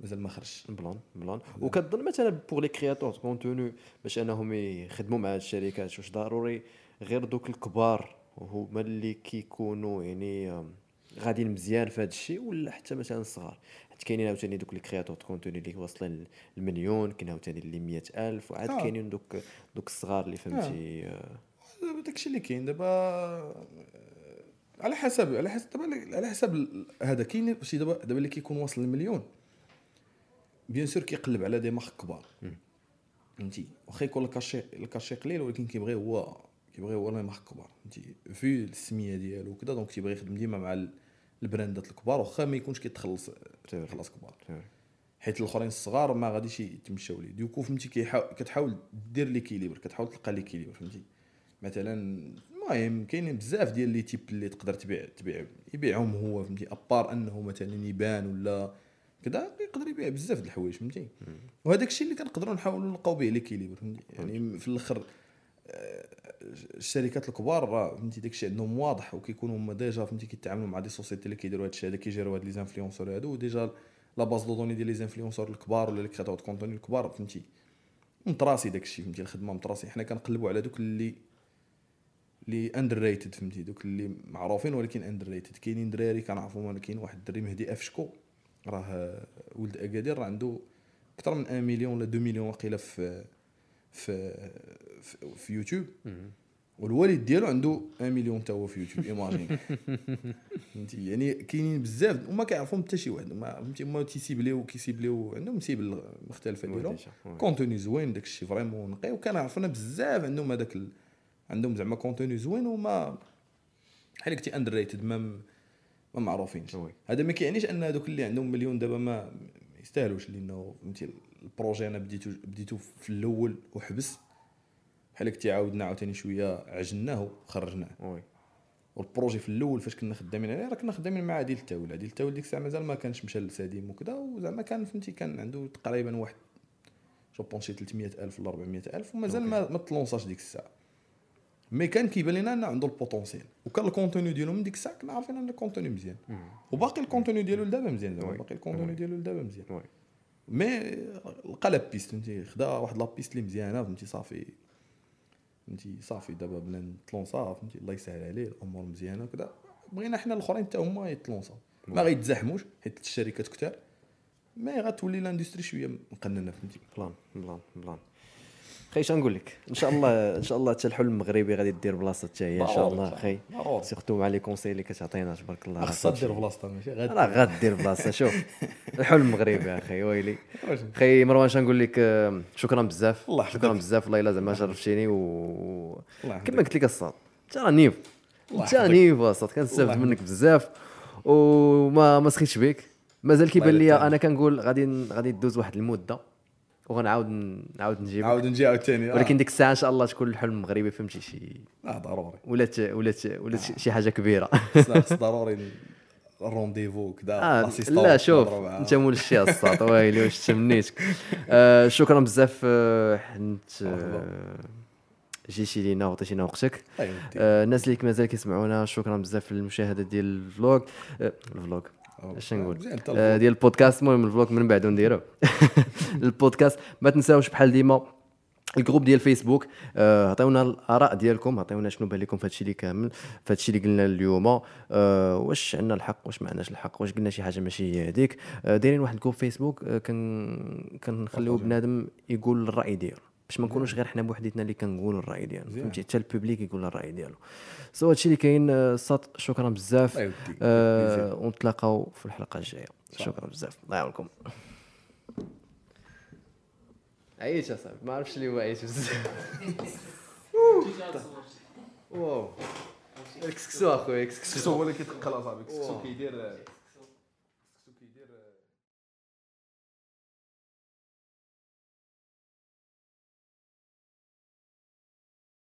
مازال ما خرجش. plan plan وكتظن مثلا pour les créateurs contenu باش أنهم يخدموا مع الشركات واش ضروري؟ غير دوك الكبار هما اللي كيكونوا يعني غاديين مزيان في هذا الشيء ولا حتى مثلا الصغار حيت كاينين عاوتاني دوك les créateurs de contenu اللي واصلين المليون كاين عاوتاني اللي 100000 وعاد آه. كاينين دوك دوك الصغار اللي فهمتي آه. دابا داكشي اللي كاين دابا آه، على حسب على حسب دابا على حسب هذا كاين شي دابا دابا اللي كيكون واصل المليون bien sûr كيقلب على des marques كبار. فهمتي؟ واخا يكون ال cachet ال cachet قليل ولكن كيبغي هو كيبغي هو les marques كبار. فهمتي؟ في السمية ديالو وكذا donc تيبغي يخدم ديما مع البراندات الكبار واخا ما يكونش كيتخلص خلاص كبار. حيت الاخرين الصغار ما غاديش يتمشاو ليه. donc فهمتي كتحاول دير l'équilibre كتحاول تلقى l'équilibre فهمتي. مثلا المهم كاينين بزاف ديال les types اللي تقدر تبيع تبيع يبيعهم هو فهمتي. à part أنه مثلا يبان ولا كذا يقدر يبيع بزاف د الحوايج فهمتي. وهذاك الشيء اللي كنقدروا نحاولوا نلقاو به l'équilibre فهمتي. يعني في الأخر آه، الشركات الكبار راه فهمتي داك الشيء عندهم واضح وكيكونوا هما déjà فهمتي كيتعاملوا مع des sociétés اللي كيديروا هذا الشيء هذا كيجيروا هاد les influenceurs هادو و déjà la base de données ديال les influenceurs الكبار ولا les créateurs de contenu الكبار فهمتي؟ مطراسي داك الشيء فهمتي؟ الخدمة مطراسي حنا كنقلبوا على دوك اللي اللي underrated فهمتي؟ دوك اللي معروفين ولكن underrated كاينين دراري كنعرفهم كاين واحد الدري مهدي أفشكو راه ولد أكادير راه عنده أكثر من 1 مليون ولا 2 مليون وقيله في في في, في يوتيوب. والوالد ديالو عنده 1 مليون تا هو في يوتيوب. imagine فهمتي؟ يعني كاينين بزاف وما كيعرفهم حتى شي واحد. ما فهمتي؟ هما تيسيبليو كيسيبليو عندهم cible مختلفة ديالهم. contenu زوين داك الشيء vraiment نقي. وكنعرفنا بزاف عندهم هذاك ال... عندهم زعما contenu زوين وما بحال قلتي underrated ما ما معروفينش. هذا ما كيعنيش أن هذوك اللي عندهم مليون دابا ما يستاهلوش لأنه فهمتي ال projet أنا بديتو بديتو في الأول وحبس بحال كنتي عاودنا عاوتاني شوية عجناه وخرجناه. oui. و ال projet في الأول فاش كنا خدامين عليه راه كنا خدامين مع عادل التاول. عادل التاول ديك الساعة مازال ما كانش مشى لساديم وكذا وزعما كان فهمتي كان عنده تقريبا واحد je pense 300 ألف ولا 400 ألف ومازال ما ما تلونساش ديك الساعة. mais كان كيبان لنا انه عنده ال potentiel وكان ال contenu ديالو من ديك الساعة كنا عارفين ان ال contenu مزيان وباقي ال contenu ديالو لدابا مزيان زعما باقي ال contenu ديالو لدابا مزيان mais لقى la piste فهمتي خدا واحد la piste اللي مزيانه فهمتي صافي فهمتي صافي دابا بنا نتلونسا فهمتي الله يسهل عليه الأمور مزيانه وكذا بغينا حنا الاخرين حتى هما يتلونسا ما غيتزاحموش حيت الشركات كثار mais غتولي l'industrie شوية مقننه فهمتي بلان بلان بلان خي اش نقول لك؟ إن شاء الله إن شاء الله حتى الحلم المغربي غادي دير بلاصه حتى هي إن شاء الله خي. surtout مع les conseils اللي كتعطينا تبارك الله. خاصها دير بلاصتها ماشي؟ غير راه غادير بلاصة شوف. الحلم المغربي أخي ويلي. خي مروان اش نقول لك؟ شكرا بزاف. الله شكرا. بزاف. والله إلا زعما شرفتيني و. كما قلت لك الصاط انت راه نيف. انت. نيف الصاط كنستافد منك بزاف. وما ما سخيتش بك مازال كيبان لي أنا كنقول غادي غادي دوز واحد المدة. وغنعاود نعاود نجيبك. نعاود نجي عاوتاني ولكن ديك الساعة إن شاء الله تكون الحلم المغربي فهمتي شي آه ضروري. ولات ولات ولات شي حاجة كبيرة. ضروري ال rendez-vous كذا آه لا شوف. أنت مول الشيء الساط ويلي واش تمنيتك. آه شكرا بزاف آه، حنت آه جيتي لينا وعطيتينا وقتك. طيب،. آه الناس اللي مازال كيسمعونا شكرا بزاف للمشاهدة ديال ال vlog آه ال vlog اش نقول؟ آه. ديال البودكاست. المهم ال vlog من بعد نديرو البودكاست ما تنساوش بحال ديما ال groupe ديال فيسبوك. آه، عطيونا الآراء ديالكم عطيونا شنو بان لكم في هادشي اللي كامل في هادشي اللي قلنا اليوم. آه، واش عندنا الحق؟ واش ما عندناش الحق؟ واش قلنا شي حاجة ماشي هي هذيك آه، دايرين واحد ال groupe فيسبوك كن كنخليو بنادم يقول الرأي ديالو. باش ما نكونوش غير حنا بوحديتنا اللي كنقولوا الرأي ديالو. فهمتي؟ حتى ال public يقول الرأي ديالو. سو هادشي اللي كاين آه، ساط شكرا بزاف. يوديك. آه، ونتلاقاو في الحلقة الجاية. شكرا بزاف. الله يعاونكم. عييت اصاحبي ما عرفتش اللي هو عييت بزاف واو. الكسكسو أخويا الكسكسو السكسو هو اللي كيتقل اصاحبي السكسو كيدير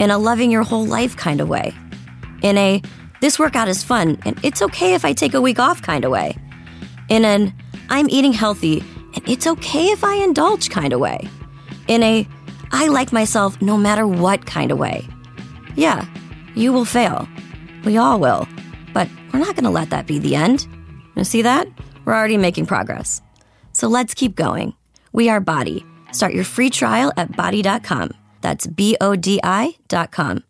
in a loving your whole life kind of way. In a, this workout is fun and it's okay if I take a week off kind of way. In an, I'm eating healthy and it's okay if I indulge kind of way. In a, I like myself no matter what kind of way. Yeah, you will fail. We all will. But we're not going to let that be the end. You see that? We're already making progress. So let's keep going. We are Body. Start your free trial at body.com. That's B O D I dot com.